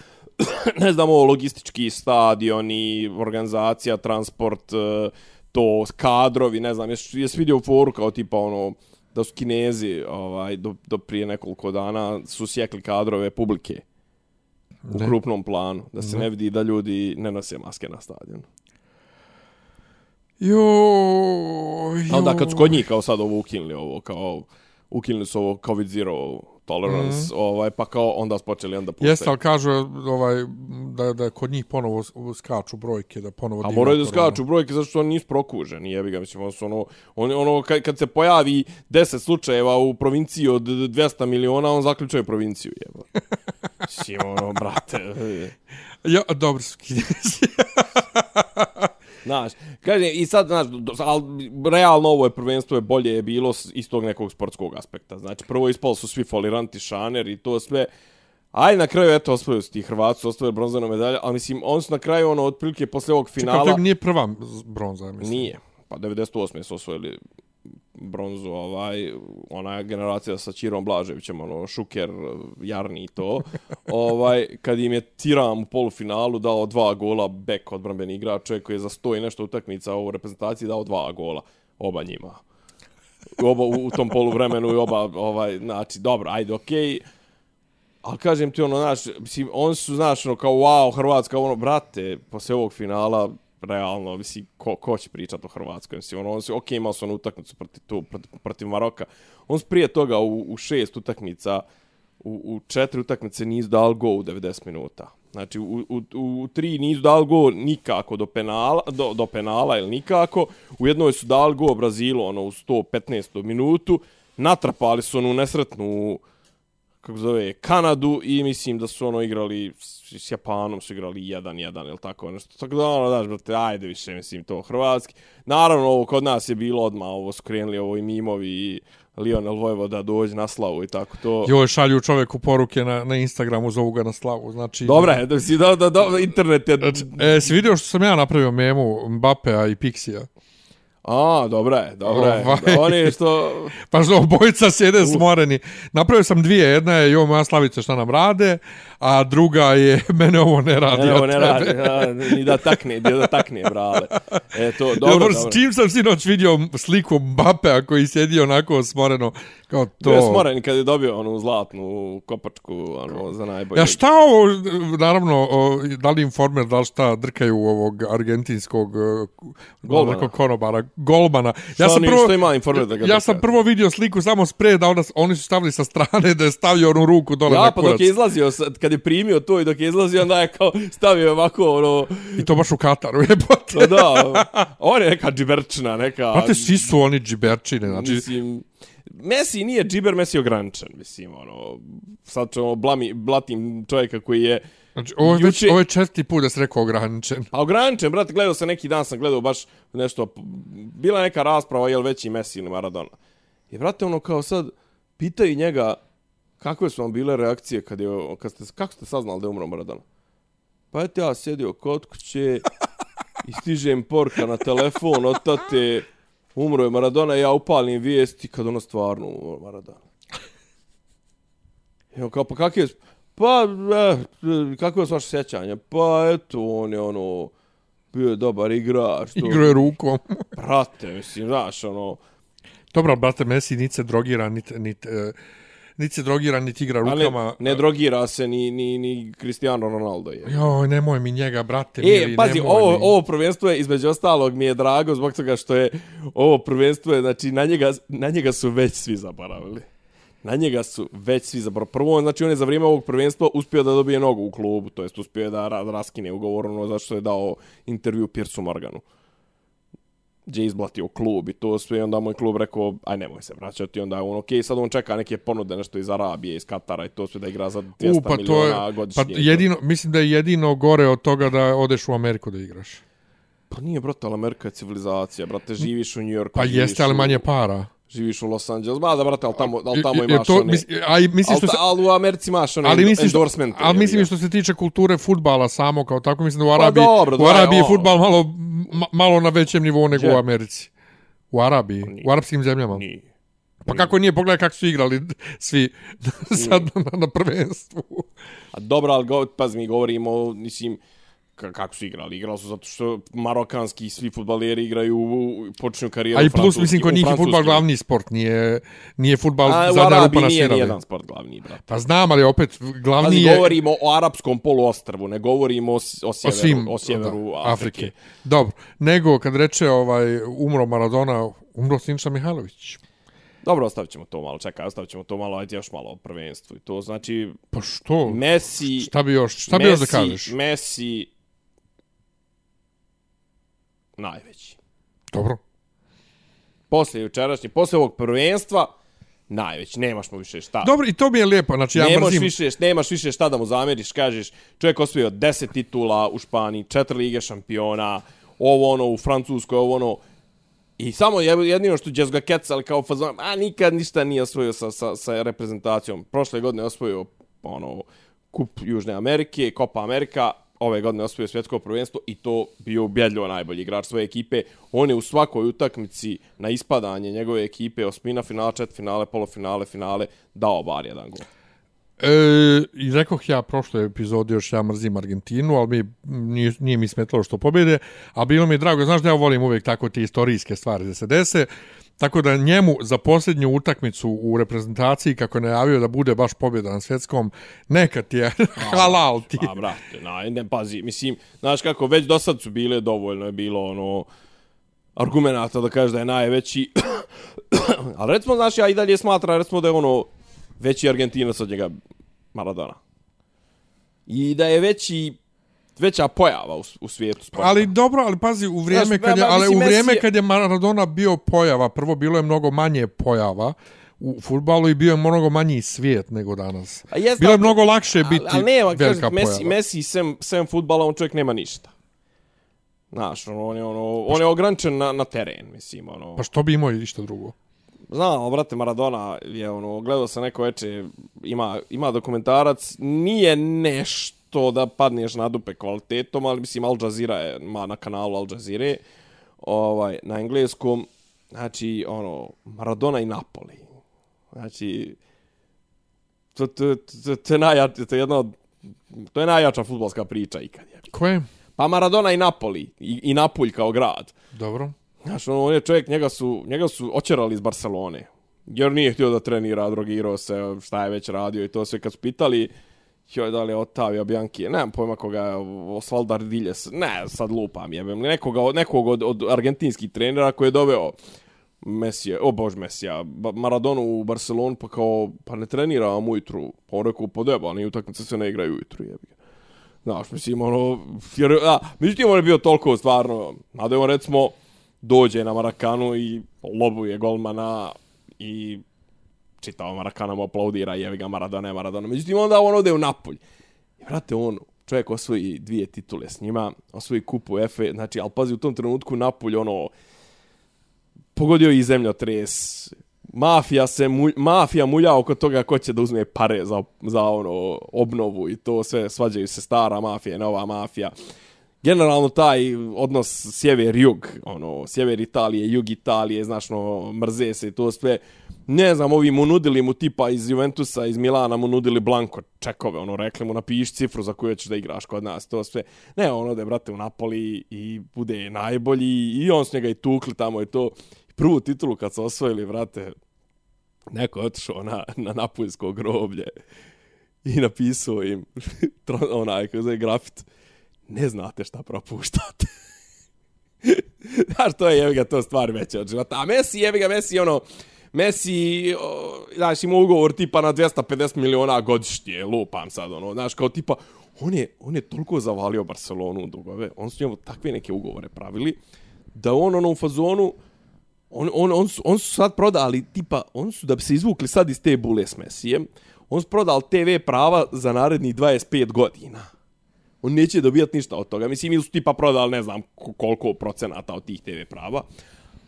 ne znam ovo logistički stadioni, organizacija, transport, eh, to kadrovi, ne znam, jes, jes vidio foru kao tipa ono, da su kinezi ovaj, do, do prije nekoliko dana su sjekli kadrove publike u Ne. krupnom planu, da se ne vidi da ljudi ne nose maske na stadionu. Jo, A onda kad su kod njih kao sad ovo ukinuli ovo, kao ukinuli su ovo COVID zero tolerance, mm. ovaj, pa kao onda su počeli onda puštaju. Jeste, ali kažu ovaj, da, da kod njih ponovo skaču brojke, da ponovo A moraju da skaču brojke zato što oni nisu prokuženi, jebi ga, mislim, ono, su ono, on, ono kad, kad se pojavi 10 slučajeva u provinciji od 200 miliona, on zaključuje provinciju, jeba. Mislim, ono, brate, Ja, dobro kinezi. Znaš, kaže, i sad, znaš, ali realno ovo je prvenstvo je bolje je bilo iz tog nekog sportskog aspekta. Znači, prvo ispalo su svi foliranti šaner i to sve. Aj, na kraju, eto, osvojili su ti Hrvati, su osvojili bronzanu medalju, ali mislim, oni su na kraju, ono, otprilike, posle ovog Finala... finala... nije prva bronza, mislim. Nije. Pa 98. su osvojili bronzu, ovaj, ona generacija sa Čirom Blaževićem, ono, Šuker, Jarni i to. ovaj, kad im je Tiram u polufinalu dao dva gola bek odbranbeni igrač, čovjek koji je za sto i nešto utakmica u reprezentaciji dao dva gola, oba njima. Oba u, u tom poluvremenu i oba, ovaj, znači, dobro, ajde, okej. Okay. Ali kažem ti ono, znaš, mislim, oni su, znaš, ono, kao, wow, Hrvatska, ono, brate, posle ovog finala, realno, mislim, ko, ko će pričati o Hrvatskoj, mislim, ono, on se, ok, imao su onu utakmicu protiv, tu, protiv, protiv Maroka, on prije toga u, u šest utakmica, u, u četiri utakmice nisu dal go u 90 minuta. Znači, u, u, u tri nisu dal go nikako do penala, do, do penala ili nikako. U jednoj su dal go Brazilu, ono, u 115. minutu. Natrapali su onu nesretnu kako zove, Kanadu i mislim da su ono igrali s, Japanom su igrali 1-1 ili tako nešto. Tako da ono, daš, brate, ajde više, mislim, to hrvatski. Naravno, ovo kod nas je bilo odmah, ovo su ovo i mimovi i Lionel Vojvoda dođe na slavu i tako to. Joj, šalju čoveku poruke na, na Instagramu, zovu ga na slavu. Znači, Dobre, je, da si da, da, da, internet je... E, si vidio što sam ja napravio memu Mbappea i Pixija? A, dobro je, dobro je. Ovaj. Oni što... Pa što obojica sjede smoreni. Napravio sam dvije. Jedna je jo moja slavica šta nam rade, a druga je mene ovo ne radi. Ne, a ovo ne radi, a, ni da takne, ni da takne, brale. E, to, dobro, Dobro, dobro. s čim sam sinoć vidio sliku Mbappea koji sjedi onako smoreno kao to. Je smoren kad je dobio onu zlatnu kopačku ono, za najbolje. Ja šta ovo, naravno, da li informer, da li šta drkaju ovog argentinskog e, Golmana. konobara, golmana. Šta oni- šta ima informer da ga Ja sam prvo vidio sliku samo spred, da onda, s- oni su stavili sa strane da je stavio onu ruku dole Ja, na pa kurac. dok je izlazio, kad je primio to i dok je izlazio, onda je kao stavio ovako, ono, I to baš u Kataru, jebote. no da, on je neka džiberčina, neka... Brate, svi su oni džiberčine, znači, Mislim, Messi nije džiber, Messi je ograničen, mislim, ono, sad ćemo blami, blatim čovjeka koji je, znači ovo, je već, juče- ovo je četiri put da se rekao ograničen. a ograničen, brate, gledao sam neki dan, sam gledao baš nešto, bila neka rasprava, je li veći Messi ili Maradona. I, brate, ono, kao sad, pitaju njega, kakve su vam bile reakcije kad je, kad ste, kako ste saznali da je umro Maradona? Pa eto ja sjedio kod kuće i stižem porka na telefon od tate, umro je Maradona ja upalim vijesti kad ono stvarno umro Maradona. I on kao, pa kakve, su- pa, eh, kakve su vaše sjećanje? Pa eto, on je ono, bio je dobar igrač. to- Igro je rukom. Brate, mislim, znaš, ono, Dobro, brate, Messi niti se drogira, niti, niti, e, niti se drogira, niti igra ali rukama. ne drogira se ni, ni, ni Cristiano Ronaldo je. Joj, nemoj mi njega, brate, E, mili, pazi, nemoj ovo, mi. ovo prvenstvo je, između ostalog, mi je drago zbog toga što je ovo prvenstvo je, znači, na njega, na njega su već svi zaboravili. Na njega su već svi zaboravili. Prvo, znači, on je za vrijeme ovog prvenstva uspio da dobije nogu u klubu, to jest uspio je da ra- raskine ugovor, ono, zašto je dao intervju Piersu Morganu. Gdje je izblatio klub i to sve, onda moj klub rekao, aj nemoj se vraćati, onda je on, okej, sad on čeka neke ponude, nešto iz Arabije, iz Katara i to sve da igra za 200 U, pa miliona je, godišnje. pa jedino, mislim da je jedino gore od toga da odeš u Ameriku da igraš. Pa nije, brate, ali Amerika je civilizacija, brate, živiš u New Yorku. Pa jeste, ali manje para. Živiš u Los Angeles, ma da, brate, ali tamo, ali tamo imaš to, one... mis, a i mislim što se, ali u Americi imaš one ali mislim što, endorsement. ali mislim što se tiče kulture futbala samo kao tako, mislim da u Pa Arabiji, dobro, u Arabiji je futbal malo, ma, malo na većem nivou nego u Americi. U Arabiji, Nije. u arapskim zemljama. Nije. Pa kako nije, pogledaj kako su igrali svi sad na, na prvenstvu. A dobro, ali pazi, mi govorimo, mislim, kako su igrali? Igrali su zato što marokanski svi futbaleri igraju, u- počinju karijeru A i u plus, mislim, kod u njih je futbal glavni sport, nije, nije futbal A u zadnja rupa na nije svirali. nijedan sport glavni, brate. Pa znam, ali opet glavni Pazi, je govorimo o arapskom poluostrvu, ne govorimo o, o o sjeveru, svim o sjeveru da, Afrike. Dobro, nego kad reče ovaj umro Maradona, umro Sinša Mihajlović. Dobro, ostavit ćemo to malo, čekaj, ostavit ćemo to malo, ajde još malo o prvenstvu. I to znači, Pa što? Messi... Šta bi još, šta bi još da Messi- kažeš? Messi... Najveći. Dobro. Poslije jučerašnje, poslije ovog prvenstva, najveći. Nemaš mu više šta. Dobro, i to mi je lijepo, znači ja nemaš mrzim. više, nemaš više šta da mu zamjeriš, kažeš, čovjek osvojio 10 titula u Španiji, četiri lige šampiona, ovo ono u Francuskoj, ovo ono, I samo je- jedino što će ga kecali kao fazon, a nikad ništa nije osvojio sa, sa, sa reprezentacijom. Prošle godine je osvojio ono, kup Južne Amerike, Copa Amerika, ove godine osvojio svjetsko prvenstvo i to bio ubjedljivo najbolji igrač svoje ekipe. On je u svakoj utakmici na ispadanje njegove ekipe, osmina, finala, čet finale, polufinale, finale, dao bar jedan gol. E, I rekoh ja prošle epizode još ja mrzim Argentinu, ali mi, nije, nije mi smetalo što pobjede, a bilo mi je drago, znaš da ja volim uvijek tako te istorijske stvari da se dese, tako da njemu za posljednju utakmicu u reprezentaciji, kako je najavio da bude baš pobjeda na svjetskom, neka ti je halal ti. A, brate, na, ne, pazi, mislim, znaš kako, već do sad su bile, dovoljno je bilo, ono, argumenta da kažeš da je najveći. Ali recimo, znaš, ja i dalje smatram, recimo da je ono, veći Argentinac od njega Maradona. I da je veći, veća pojava u, u svijetu sporta. Ali dobro, ali pazi, u vrijeme Znaš, kad je, ali u vrijeme Messi je- kad je Maradona bio pojava, prvo bilo je mnogo manje pojava u futbalu i bio je mnogo manji svijet nego danas. A jest, Bilo je mnogo lakše biti ali, ali nema, velika kažem, Messi, pojava. Messi sem, sem futbala, on čovjek nema ništa. Znaš, ono, on je, ono, on je ograničen na, na teren, mislim, ono. Pa što bi imao i išta drugo? Znam, brate, Maradona je, ono, gledao sam neko veče, ima, ima dokumentarac, nije nešto da padneš na dupe kvalitetom, ali mislim, Al Jazeera je, ma na kanalu Al Jazeera, ovaj, na engleskom, znači, ono, Maradona i Napoli. Znači, to, to, to, to, je najjače, to je jedna od, to je najjača futbolska priča ikad. Je. Ko je? Pa Maradona i Napoli, i, i Napulj kao grad. Dobro. Znaš, ono, on je čovjek, njega su, njega su očerali iz Barcelone. Jer nije htio da trenira, drogirao se, šta je već radio i to sve. Kad su pitali, joj, da li je Otavio Bianchi, nemam pojma koga Osvaldo Ardiljes, ne, sad lupam, jebem, nekoga, od- nekog od, od argentinskih trenera koji je doveo Mesija, o bož Mesija, Maradona Maradonu u Barcelonu, pa kao, pa ne trenira vam ujutru. Pa on rekao, pa deba, ni utakmice se ne igraju ujutru, jebi ga. Znaš, mislim, ono, jer, a, međutim, on je bio toliko stvarno, nada on, recimo, dođe na Marakanu i lobuje golmana i čitao Marakana mu aplaudira, jevi ga Maradona je Maradona. Međutim, onda on ode u Napolj. I vrate, on, čovjek osvoji dvije titule s njima, osvoji kupu Efe, znači, ali pazi, u tom trenutku Napolj, ono, pogodio i zemljotres, mafija se mulj, mafija mulja oko toga ko će da uzme pare za, za ono obnovu i to sve svađaju se stara mafija i nova mafija generalno taj odnos sjever-jug, ono, sjever Italije, jug Italije, znaš, no, mrze se i to sve. Ne znam, ovi mu nudili mu tipa iz Juventusa, iz Milana mu nudili blanko čekove, ono, rekli mu napiši cifru za koju ćeš da igraš kod nas, to sve. Ne, on ode, brate, u Napoli i bude najbolji i on s njega i tukli tamo i to. Prvu titulu kad su osvojili, brate, neko je otišao na, na Napoljsko groblje i napisao im onaj, kako zove, grafit ne znate šta propuštate. Znaš, to je jevi ga to stvar veća od života. A Messi, jevi ga, Messi, ono, Messi, o, znaš, ima ugovor tipa na 250 miliona godišnje, lupam sad, ono, znaš, kao tipa, on je, on je toliko zavalio Barcelonu u dugove, on su njemu takve neke ugovore pravili, da on ono u fazonu, on, on, on, su, on su sad prodali, tipa, on su da bi se izvukli sad iz te bule s Messijem, on su prodali TV prava za narednih 25 godina. On neće dobijati ništa od toga. Mislim, ili su tipa prodali, ne znam koliko procenata od tih TV prava.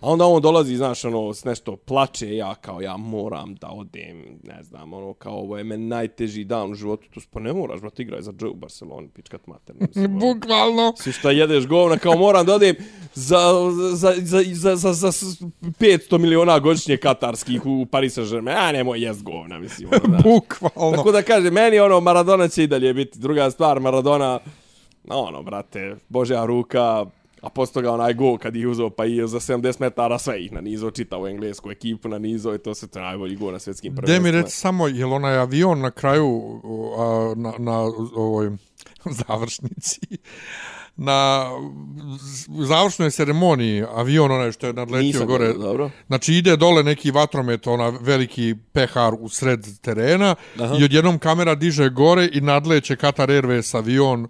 A onda on dolazi, znaš, ono, s nešto plače, ja kao, ja moram da odem, ne znam, ono, kao, ovo je meni najteži dan u životu, tu pa ne moraš, brate, igraj za Joe u Barceloni, pičkat mater. Mislim, ono. Bukvalno. Svi šta jedeš govna, kao moram da odem za, za, za, za, za, za, za 500 miliona godišnje katarskih u Paris Saint-Germain. A nemoj jest govna, mislim. Ono, da. Bukvalno. Tako da kaže, meni ono, Maradona će i dalje biti. Druga stvar, Maradona, ono, brate, božja ruka, a posto ga onaj gol kad ih uzeo pa i za 70 metara sve ih nanizao, čitao englesku ekipu nanizao i to se to najbolji gol na svjetskim Gde mi prvenstvima. reci samo, je li onaj avion na kraju a, na, na ovoj završnici na završnoj ceremoniji avion onaj što je nadletio Nisam gore dobro. znači ide dole neki vatromet ona veliki pehar u sred terena Aha. i odjednom kamera diže gore i nadleće Qatar Airways avion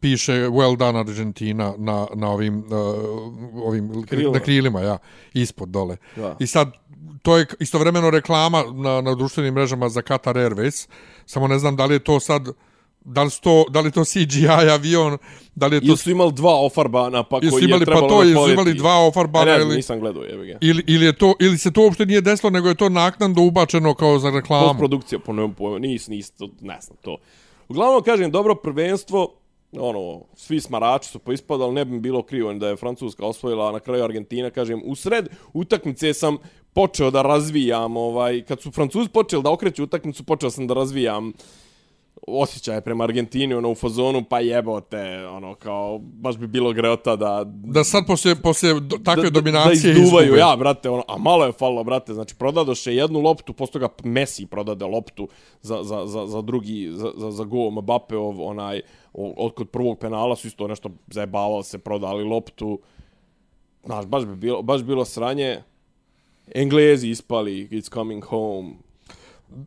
piše well done Argentina na, na ovim, uh, ovim Krilima. na krilima ja, ispod dole Da. i sad to je istovremeno reklama na, na društvenim mrežama za Qatar Airways samo ne znam da li je to sad da li, su to, da li je to CGI avion da li je to Ili su imali dva ofarbana, pa koji je imali, pa trebalo to, da jesu poleti. imali dva ofarbana E, ne, ili- nisam gledao, jebi ga. ili, ili, je to, ili se to uopšte nije desilo, nego je to naknadno ubačeno kao za reklamu. Postprodukcija, po nemam pojma, nis, nis, to, ne znam to. Uglavnom, kažem, dobro prvenstvo, ono, svi smarači su poispadali, ne bi mi bilo krivo da je Francuska osvojila, a na kraju Argentina, kažem, u sred utakmice sam počeo da razvijam, ovaj, kad su Francuzi počeli da okreću utakmicu, počeo sam da razvijam osjećaje prema Argentini, ono, u fazonu, pa jebote, ono, kao, baš bi bilo greota da, Da sad poslije, poslije do, takve da, dominacije da izduvaju, izgube. ja, brate, ono, a malo je falilo, brate, znači, prodadoše jednu loptu, posto ga Messi prodade loptu za, za, za, za drugi, za, za, za gol Mbappéov, onaj, od kod prvog penala su isto nešto zajebavali se, prodali loptu, znaš, baš bi bilo, baš bilo sranje, Englezi ispali, it's coming home,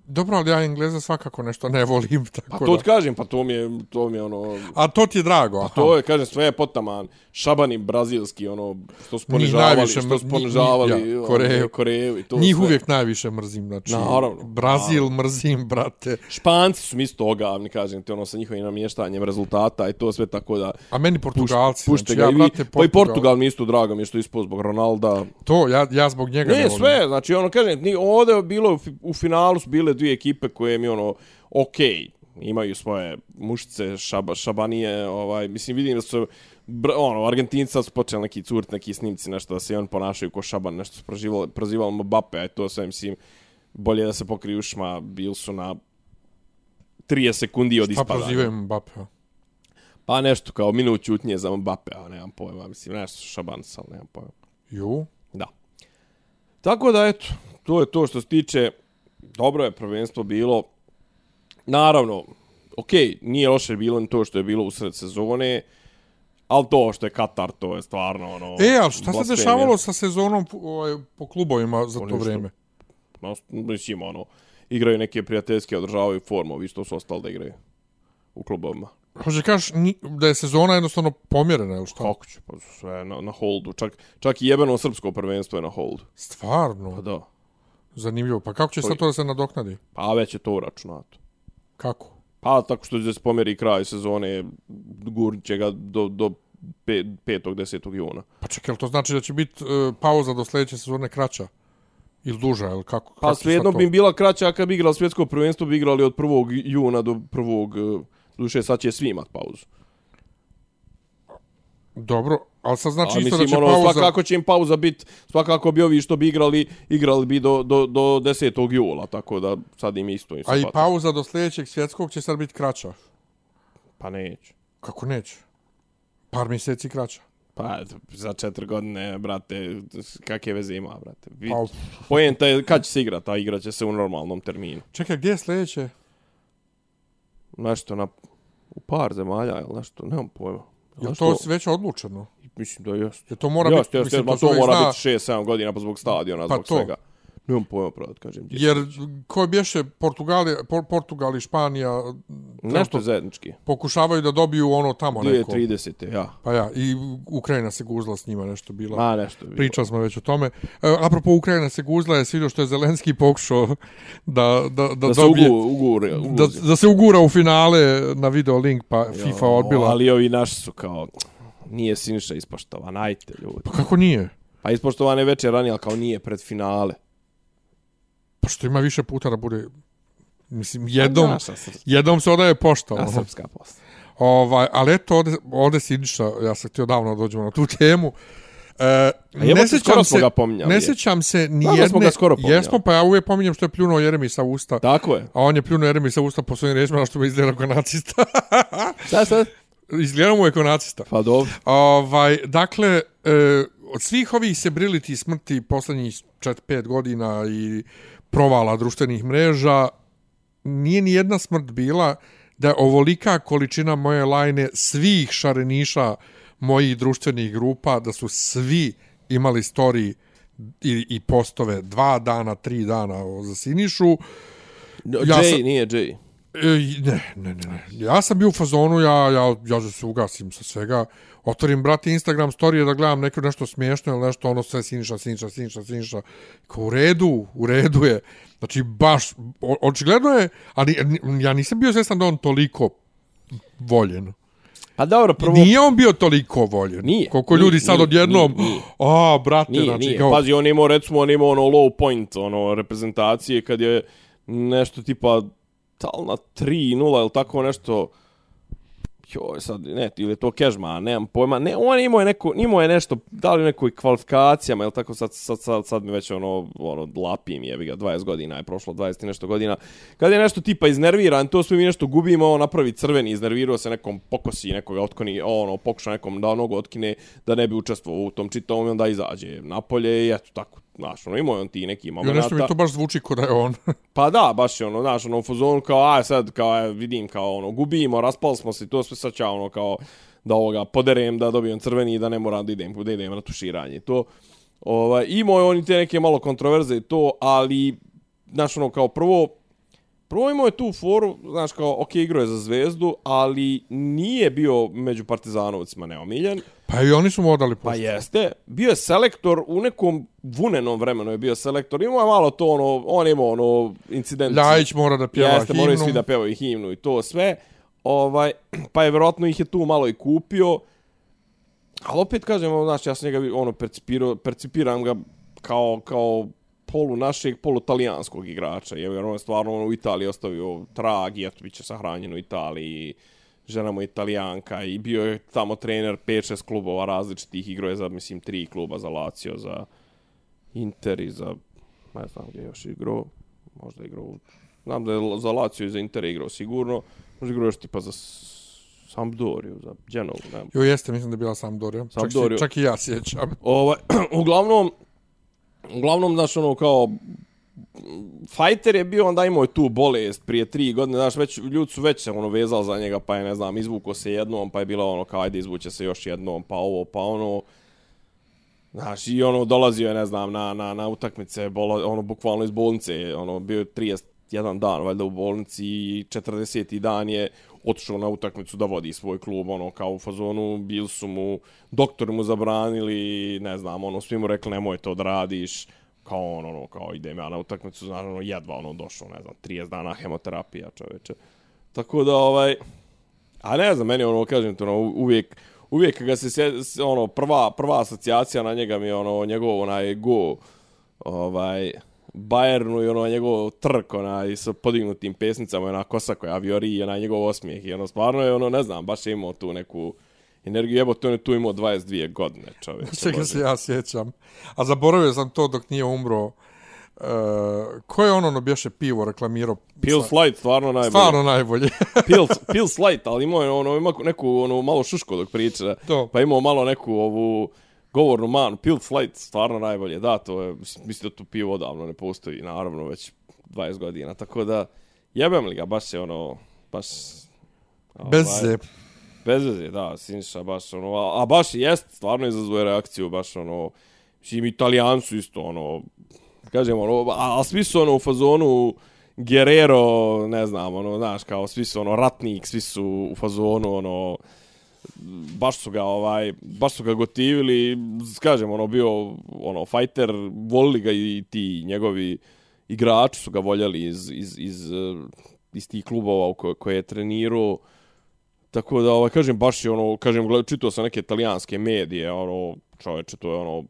Dobro, ali ja Engleza svakako nešto ne volim. Tako Pa to da. ti kažem, pa to mi je, to mi je ono... A to ti je drago, aha. To je, kažem, sve je potaman. Šabani brazilski, ono, što su ponižavali, što su ponižavali njih- ja, ono, Koreju. Koreju i to Njih sve. uvijek najviše mrzim, znači. Naravno. Brazil mrzim, brate. Španci su mi isto ogavni, kažem ti, ono, sa njihovim namještanjem rezultata i to sve tako da... A meni Portugalci, Pušte znači, ja, vi. brate, Pa i Portugal mi isto drago mi je što ispao zbog Ronalda. To, ja, ja zbog njega ne, Ne, volim. sve, znači ono kažem, ni ovdje je bilo u fi- u finalu su bile dvije ekipe koje mi ono okej, imaju svoje mušice, šaba, šabanije, ovaj mislim vidim da su br, ono Argentinca su počeli neki curit, neki snimci, nešto da se on ponašaju kao šaban, nešto su prozivali, prozivali Mbappe, a to sve mislim bolje da se pokriju ušima, bili su na 30 sekundi od Pa ispadanja. prozivaju Mbappé. Pa nešto kao minut ćutnje za Mbappe, a nemam pojma, mislim nešto su šabanci, ali nemam pojma. Ju. Da. Tako da, eto, to je to što se tiče, dobro je prvenstvo bilo. Naravno, okej, nije loše bilo ni to što je bilo usred sezone, ali to što je Katar, to je stvarno ono... E, ali šta se blasfemija. dešavalo sa sezonom po- ovaj, po klubovima za to ništa. vreme? No, mislim, ono, igraju neke prijateljske, održavaju formu, vi što su ostali da igraju u klubovima. Hoće kažeš ni- da je sezona jednostavno pomjerena, ili šta? Kako će, pa sve na, na holdu. Čak, čak i jebeno srpsko prvenstvo je na holdu. Stvarno? Pa da. Zanimljivo. Pa kako će sad to da se nadoknadi? Pa već je to uračunato. Kako? Pa tako što će se pomeri kraj sezone, gurnit će ga do, do 5. 10. juna. Pa čekaj, to znači da će biti uh, pauza do sljedeće sezone kraća? Ili duža, ili kako? Pa svejedno bi im bila kraća, a kad bi igrali svjetsko prvenstvo, bi igrali od 1. juna do 1. eh, Duše, sad će svi imat pauzu. Dobro, ali sad znači A isto mislim, da će ono, pauza... svakako će im pauza bit, svakako bi ovi što bi igrali, igrali bi do, do, do 10. jula, tako da sad im isto im A i pauza do sljedećeg svjetskog će sad biti kraća. Pa neće. Kako neće? Par mjeseci kraća. Pa, za četiri godine, brate, kakve veze ima, brate. Vi, Pa, Pojenta je kad će se igrat, a igrat će se u normalnom terminu. čekaj, gdje je sljedeće? Nešto na, u par zemalja, ili nešto, nemam pojma. Je to već odlučeno? Mislim da jeste. Je to mora Jeste, biti... jeste, mislim, se to uvijek mora zna- biti 6-7 godina pa zbog stadiona, Pa zbog to. svega. Nemam pojma pravo da kažem. gdje Jer ko bješe Portugali, Por, Portugal i Španija Nešto zajednički. pokušavaju da dobiju ono tamo neko. 2030. ja. Pa ja, i Ukrajina se guzla s njima nešto bila. Ma nešto. bi Pričali smo već o tome. E, apropo Ukrajina se guzla je svidio što je Zelenski pokušao da, da, da, bilo. Da se dobije... ugu, ugure, da, da se ugura u finale na video link pa FIFA Jo, odbila. Ali ovi naši su kao, nije Siniša ispoštovan, ajte ljudi. Pa kako nije? Pa ispoštovan je večer ranije, ali kao nije pred finale. Pa što ima više puta da bude... Mislim, jednom, jednom se odaje pošta. ono. srpska posla. Ovaj, ali eto, ovde, ovde Siniša, ja sam htio davno da dođemo na tu temu. E, jebote, skoro smo ga pominjali, ne je. sjećam se ni da smo jedne... ga skoro pominjali. Jesmo, pa ja uvijek pominjem što je pljunuo Jeremisa usta. Tako je. A on je pljunuo Jeremisa usta po svojim rečima, što me izgleda kao nacista. Šta sad? izgleda mu je kao nacista. Pa dobro. Ovaj, dakle, e, od svih ovih sebrili smrti poslednjih 4-5 godina i provala društvenih mreža, nije ni jedna smrt bila da je ovolika količina moje lajne svih šareniša mojih društvenih grupa, da su svi imali story i, i postove dva dana, tri dana o- za Sinišu. Ja Jay, sam- nije Jay. E, ne, ne, ne, ne. Ja sam bio u fazonu, ja, ja, ja se ugasim sa svega. Otvorim, brate, Instagram storije da gledam neko nešto smiješno ili nešto, ono sve siniša, siniša, siniša, siniša. Kao, u redu, u redu je. Znači, baš, očigledno je, ali ja nisam bio svjestan da on toliko voljen. Pa dobro, prvo... Nije on bio toliko voljen. Nije, Koliko nije, ljudi sad nije, odjednom, nije, nije. a, brate, Nije, znači, nije. kao, Pazi, on imao, recimo, on imao ono low point, ono, reprezentacije, kad je nešto tipa, tal na 3-0 ili tako nešto, joj, sad, ne, ili je to Kežma, nemam pojma, ne, on imao je neko, imao je nešto, da li u nekoj kvalifikacijama, ili tako, sad, sad, sad, sad mi već ono, ono, lapim je, ga, 20 godina je prošlo, 20 i nešto godina, kad je nešto tipa iznerviran, to sve mi nešto gubimo, on napravi crveni, iznervirao se nekom pokosi, nekoga otkoni, ono, pokuša nekom da nogu otkine, da ne bi učestvovao u tom čitavom, i onda izađe napolje i eto, tako, znaš, ono, imao je on ti neki jo, momenta. nešto mi to baš zvuči kao da je on. Pa da, baš je ono, znaš, ono, u fazonu kao, aj sad, kao, aj, vidim, kao, ono, gubimo, raspali smo se, to sve sad ono, kao, da ovoga poderem, da dobijem crveni i da ne moram da idem, da idem na tuširanje. To, ovaj, imao je on i te neke malo kontroverze i to, ali, znaš, ono, kao prvo, prvo imao je tu foru, znaš, kao, ok, igro je za zvezdu, ali nije bio među partizanovcima neomiljen. Pa i oni su mu odali Pa puštu. jeste. Bio je selektor u nekom vunenom vremenu je bio selektor. Imao je malo to ono, on imao ono incident. Ljajić mora da pjeva Jeste, moraju himnu. svi da pevaju himnu i to sve. Ovaj, pa je vjerojatno ih je tu malo i kupio. Ali opet kažem, ono, znaš, ja sam njega ono, percipirao, percipiram ga kao, kao polu našeg, polu talijanskog igrača. Jer on je stvarno ono, u Italiji ostavio trag i eto, bit će sahranjen u Italiji. Žena mu je italijanka i bio je tamo trener 5-6 klubova različitih. Igrao je za, mislim, tri kluba za Lazio, za Inter i za... Ne znam gdje je još igrao. Možda u- Znam da je za Lazio i za Inter igrao sigurno. Možda igrao još tipa za Sampdoriju, za Genovu, ne. Jo, jeste, mislim da je bila Sampdoria. Čak, si, čak i ja sjećam. Ovaj, uglavnom, uglavnom, znaš, ono, kao, Fighter je bio, onda imao je tu bolest prije tri godine, znaš, već, ljudi su već se ono vezali za njega, pa je, ne znam, izvuko se jednom, pa je bilo ono, kao, ajde, izvuće se još jednom, pa ovo, pa ono, znaš, i ono, dolazio je, ne znam, na, na, na utakmice, bola, ono, bukvalno iz bolnice, ono, bio je 31 dan, valjda, u bolnici i 40. dan je otišao na utakmicu da vodi svoj klub, ono, kao u fazonu, bil su mu, doktori mu zabranili, ne znam, ono, svi mu rekli, nemoj to da radiš, kao ono, ono, kao idem ja na utakmicu, znaš, ono, jedva ono došao, ne znam, 30 dana hemoterapija, čoveče. Tako da, ovaj, a ne znam, meni ono, kažem ti, ono, uvijek, uvijek ga se, se, ono, prva, prva asocijacija na njega mi je, ono, njegov, onaj, go, ovaj, Bayernu i ono njegov trk onaj sa podignutim pesnicama ona kosa koja viori i onaj njegov osmijeh i ono stvarno je ono ne znam baš je imao tu neku energiju jebo to on je tu imao 22 godine čovjek Čega se ja sjećam. A zaboravio sam to dok nije umro. Uh, ko je on ono bješe pivo reklamirao? Pills Light stvarno najbolje Stvarno najbolje. Pills, Pills Light ali imao je ono ima neku ono malo šuško dok priča To. pa imao malo neku ovu govornu manu Pills Light stvarno najbolje da to je mislim da tu pivo odavno ne postoji naravno već 20 godina tako da jebem li ga baš je ono baš Bez ovaj. Bez veze, da, Siniša baš ono, a, a baš i jest, stvarno izazvuje reakciju, baš ono, mislim, italijani su isto ono, Kažem, ono, a, a svi su ono u fazonu Guerrero, ne znam, ono, znaš, kao svi su ono ratnik, svi su u fazonu, ono, baš su ga ovaj baš su ga gotivili kažem ono bio ono fighter volili ga i ti njegovi igrači su ga voljeli iz iz iz eh, iz tih klubova u koje, koje je trenirao tako da ovaj kažem baš je ono kažem gledao čitao sam neke italijanske medije ono čoveče to je ono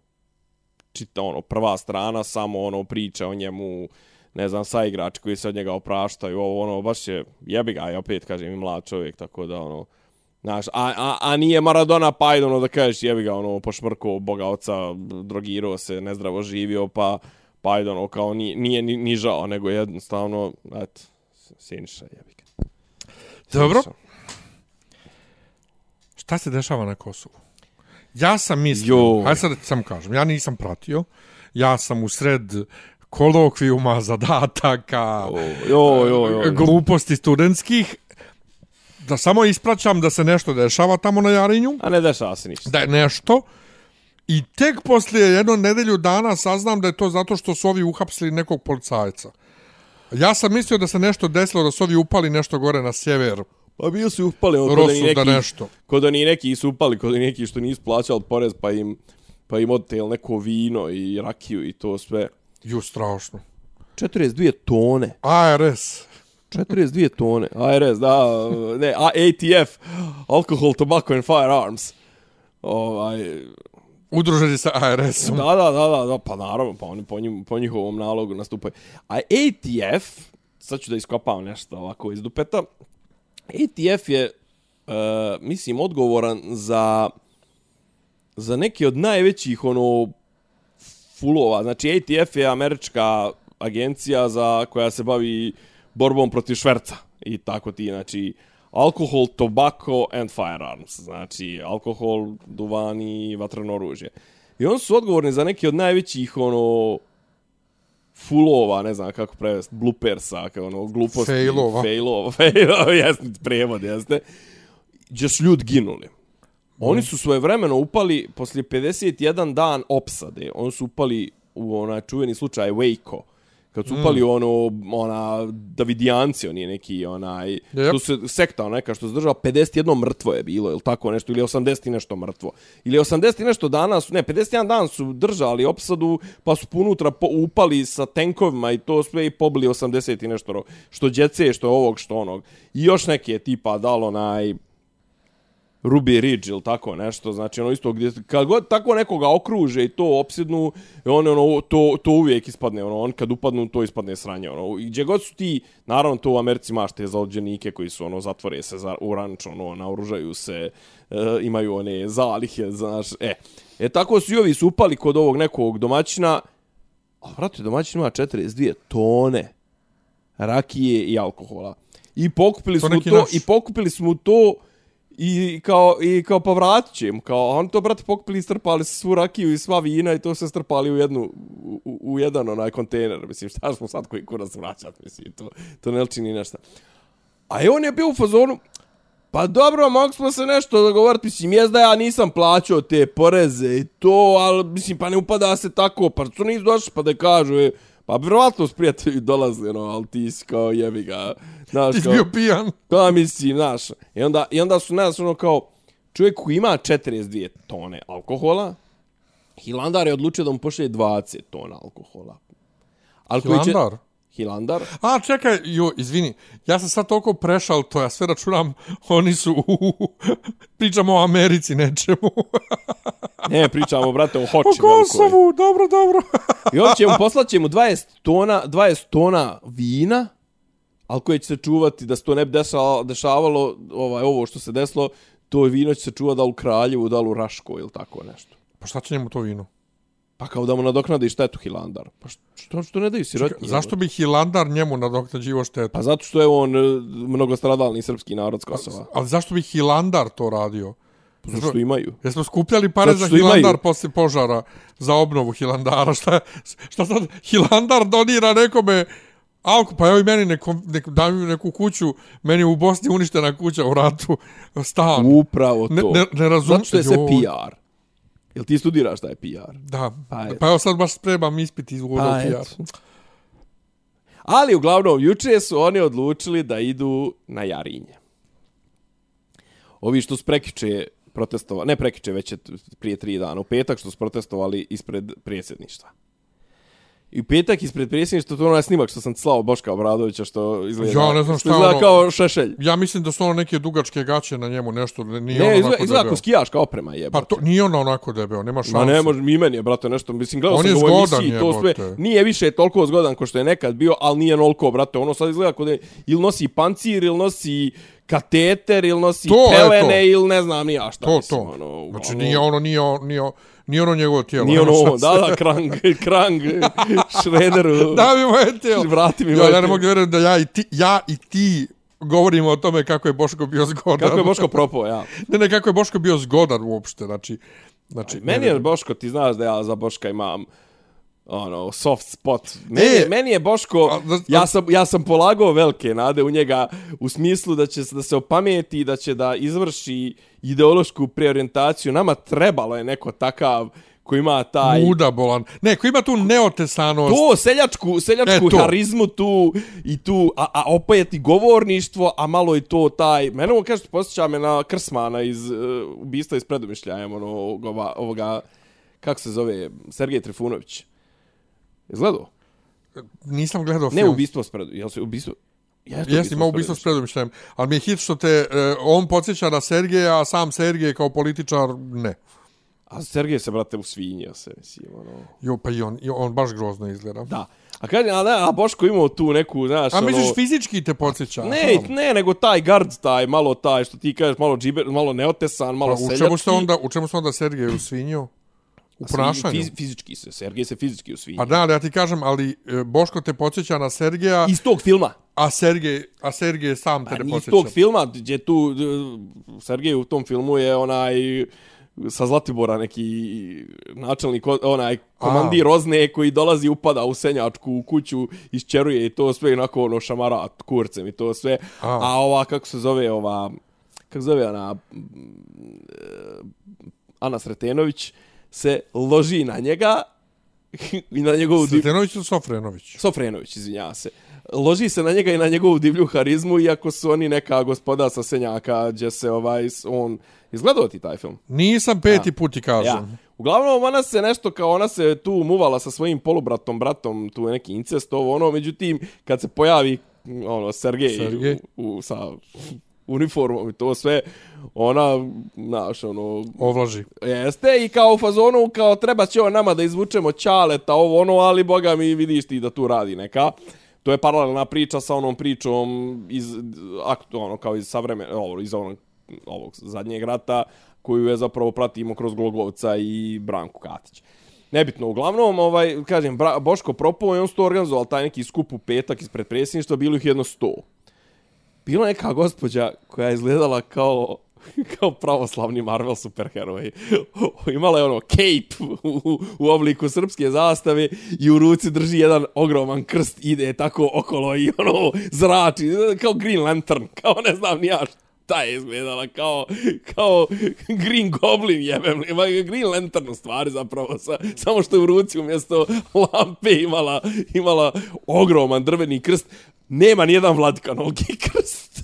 čita ono prva strana samo ono priča o njemu ne znam sa igrači koji se od njega opraštaju ovo ono baš je jebi ga ja opet kažem i mlad čovjek tako da ono Znaš, a, a, a nije Maradona pa ono da kažeš jebi ga ono pošmrko boga oca, drogirao se, nezdravo živio, pa pa ono kao nije, nije ni, ni žao, nego jednostavno, eto, Siniša jebi ga. Dobro. Šta se dešava na Kosovu? Ja sam mislio, Jo. hajde sad sam kažem, ja nisam pratio, ja sam u sred kolokvijuma, zadataka, Jo, jo, jo. gluposti studentskih, da samo ispraćam da se nešto dešava tamo na Jarinju, A ne dešava se ništa. da je nešto, i tek poslije jedno nedelju dana saznam da je to zato što su ovi uhapsili nekog policajca. Ja sam mislio da se nešto desilo, da su ovi upali nešto gore na sjever, Pa bio su upali, ono, kod Rosu oni neki, nešto. kod oni neki su upali, kod oni neki što nisu plaćali porez, pa im, pa im odtel neko vino i rakiju i to sve. Ju, strašno. 42 tone. ARS. 42 tone. ARS, da, ne, ATF, Alcohol, Tobacco and Firearms. Ovaj, Udruženi sa ARS-om. da, da, da, da, da, pa naravno, pa oni po, njim, po njihovom nalogu nastupaju. A ATF, sad ću da iskopam nešto ovako iz dupeta, ATF je, uh, mislim, odgovoran za za neki od najvećih ono fulova. Znači ATF je američka agencija za koja se bavi borbom protiv šverca i tako ti, znači alkohol, tobacco and firearms. Znači alkohol, duvan i vatreno oružje. I oni su odgovorni za neki od najvećih ono fulova, ne znam kako prevesti, bloopersa, kao ono, gluposti. Failova. Failova, failova, jeste, prijevod, jeste. Gdje su ljudi ginuli. Oni su svoje vremeno upali, poslije 51 dan opsade, oni su upali u onaj čuveni slučaj Waco, kad su upali u ono, ona, Davidijanci, on je neki, onaj, Yep. što se, sekta neka, što se država, 51 mrtvo je bilo, ili tako nešto, ili 80 i nešto mrtvo. Ili 80 i nešto dana su, ne, 51 dan su držali opsadu, pa su unutra po, upali sa tenkovima i to sve i pobili 80 i nešto, što djece, što ovog, što onog. I još neke tipa dalo onaj, Ruby Ridge ili tako nešto, znači ono isto gdje kad god tako nekoga okruže i to opsidnu, on ono to to uvijek ispadne ono on kad upadnu to ispadne sranje ono i gdje god su ti naravno to u Americi mašte za odđenike koji su ono zatvore se za u ranč ono naoružaju se e, imaju one zalihe znaš e e tako su i ovi su upali kod ovog nekog domaćina a brate domaćin ima 42 tone rakije i alkohola i pokupili To smo to naš. i pokupili smo to I kao, i kao pa vratit će im, kao, a on to, brate, pokupili i strpali svu rakiju i sva vina i to se strpali u jednu, u, u jedan onaj kontejner, mislim, šta smo sad koji kurac vraćat, mislim, to, to ne liči ni nešto. A i on je bio u fazonu, pa dobro, mogli smo se nešto dogovoriti, mislim, jes da ja nisam plaćao te poreze i to, ali, mislim, pa ne upada se tako, pa su nisu došli, pa da kažu, je, pa vjerovatno s prijatelji dolaze, no, ali ti si kao jebi ga, znaš, Ti si bio pijan. Pa mislim, znaš. I onda, i onda su nas ono kao, čovjek koji ima 42 tone alkohola, Hilandar je odlučio da mu pošalje 20 tona alkohola. Al koji će- Hilandar? Hilandar? A, čekaj, jo, izvini, ja sam sad toliko prešal to, ja sve računam, oni su, u, pričamo o Americi nečemu. Ne, pričamo, brate, o o hoči velikoj. Kosovu, dobro, dobro. I on će mu poslaće mu 20 tona, 20 tona vina, ali koje će se čuvati da se to ne bi dešavalo, dešavalo ovaj, ovo što se desilo, to vino će se čuvati da u Kraljevu, da li u Raškoj ili tako nešto. Pa šta će njemu to vino? Pa kao da mu nadoknadi štetu Hilandar. Pa što, što ne daju sirotnje? Zašto bi Hilandar njemu nadoknađivo štetu? Pa zato što je on e, mnogostradalni srpski narod s Kosova. Ali zašto bi Hilandar to radio? Zato što imaju. Jesmo skupljali pare za Hilandar imaju. poslije požara, za obnovu Hilandara. Šta, šta sad Hilandar donira nekome Alko, pa evo i meni neko, neko, daj mi neku kuću, meni je u Bosni uništena kuća u ratu, stan. Upravo to. Ne, ne, ne razum... Zato što je Joj. PR. Jel ti studiraš taj PR? Da, Pa pa, eto. pa evo sad baš spremam ispit iz Pa, pa, eto. Ali uglavnom, juče su oni odlučili da idu na Jarinje. Ovi što su prekiče protestovali, ne prekiče, već je prije tri dana, u petak što su protestovali ispred predsjedništva. I u petak ispred predsjedništva, to je onaj snimak što sam slao Boška Obradovića, što izgleda, Ja ne znam što šta izgleda ono- kao šešelj. Ja mislim da su ono neke dugačke gaće na njemu, nešto, nije Ne, ono izgleda, onako izgleda debeo. kao skijaška oprema je. Pa to, nije ono onako debeo, nema šanse. Ma ne, može, i meni je, brate, nešto, mislim, gledao On sam u emisiji, to sve, nije više toliko zgodan ko što je nekad bio, ali nije nolko, brate, ono sad izgleda kod je, ili nosi pancir, ili nosi kateter, ili nosi To pelene, ili ne znam ni ja šta, To, mislim, to. ono, Znači, ono, nije ono, nije, ono- nije, ono- nije ono njegovo tijelo. Nije ono, šanse. da, da, krang, krang, šrederu, da mi moje tijelo. vrati mi Ja, moje ja ne mogu vjerujem da ja i ti, ja i ti govorimo o tome kako je Boško bio zgodan. Kako je Boško propao, ja. Ne, ne, kako je Boško bio zgodan uopšte, znači... znači Meni ne, je Boško, ti znaš da ja za Boška imam ono, soft spot. Meni, E, meni je Boško, a, da- ja sam, ja sam polagao velike nade u njega u smislu da će da se opameti i da će da izvrši ideološku preorientaciju. Nama trebalo je neko takav koji ima taj... Muda bolan. Ne, ko ima tu neotesanost. To, seljačku, seljačku E, to. harizmu tu i tu, a, a opet i govorništvo, a malo i to taj... Mene ovo kaže, posjeća me na Krsmana iz uh, ubistva iz predumišljajem, ono, ovoga, ovoga, kako se zove, Sergej Trifunović. Izgledao? Nisam gledao Ne film. ubistvo s predu, jel se ubistvo... Jeste Jesi imao ubistvo s predumišljajem. Ali mi je hit što te, e, on podsjeća na Sergeja, a sam Sergej kao političar, ne. A Sergej se, brate, usvinjio se, mislim, ono... Jo, pa i on, i on baš grozno izgleda. Da. A kaže, a, da, a Boško imao tu neku, znaš, A ono... misliš fizički te podsjeća? Ne, Aha. ne, nego taj gard, taj, malo taj, što ti kažeš, malo džiber, malo neotesan, malo Pa, u seljački. čemu se onda, u čemu se onda Sergej usvinio? U ponašanju? Fiz, fizički se, Sergej se fizički usvinio. Pa da, ali ja ti kažem, ali e, Boško te podsjeća na Sergeja, Iz tog filma. a Sergej, a Sergej sam te Pa ne iz podsjeća. tog filma, gdje tu, d- Sergej u tom filmu je onaj sa Zlatibora neki načelnik, onaj komandir Rozne koji dolazi upada u senjačku u kuću, isčeruje i to sve onako ono šamara kurcem i to sve. A, A. ova, kako se zove ova, kako se zove ona, e, Ana Sretenović, se loži na njega i na njegovu div... Sretenović ili Sofrenović? Sofrenović, izvinjava se. Loži se na njega i na njegovu divlju harizmu, iako su oni neka gospoda sa Senjaka, gdje se ovaj, on... Izgledao ti taj film? Nisam peti put ti kažem. Ja. Uglavnom, ona se nešto kao ona se tu muvala sa svojim polubratom, bratom, tu je neki incest, ovo ono, međutim, kad se pojavi ono, Sergej, Sergej. U, u, sa uniformom i to sve, ona, znaš, ono, Ovlaži. Jeste i kao u fazonu, kao treba će ovo nama da izvučemo ćaleta, ovo ono, ali boga mi vidiš ti da tu radi neka. To je paralelna priča sa onom pričom iz, aktu, ono, kao iz savremena, ovo, iz onog, ovog zadnjeg rata, koju je zapravo pratimo kroz Glogovca i Branku Katić. Nebitno, uglavnom, ovaj, kažem, Bra Boško propao i on su to organizovali, taj neki skup u petak ispred predsjedništva, bilo ih jedno sto. Bila neka gospođa koja je izgledala kao kao pravoslavni Marvel superheroj. Imala je ono cape u, u obliku srpske zastave i u ruci drži jedan ogroman krst, ide tako okolo i ono zrači, kao Green Lantern, kao ne znam ni ja ta je izgledala, kao, kao Green Goblin jebem, ima Green Lantern u stvari zapravo, sa, samo što je u ruci umjesto lampe imala, imala ogroman drveni krst, nema ni jedan Vladikanolki krst.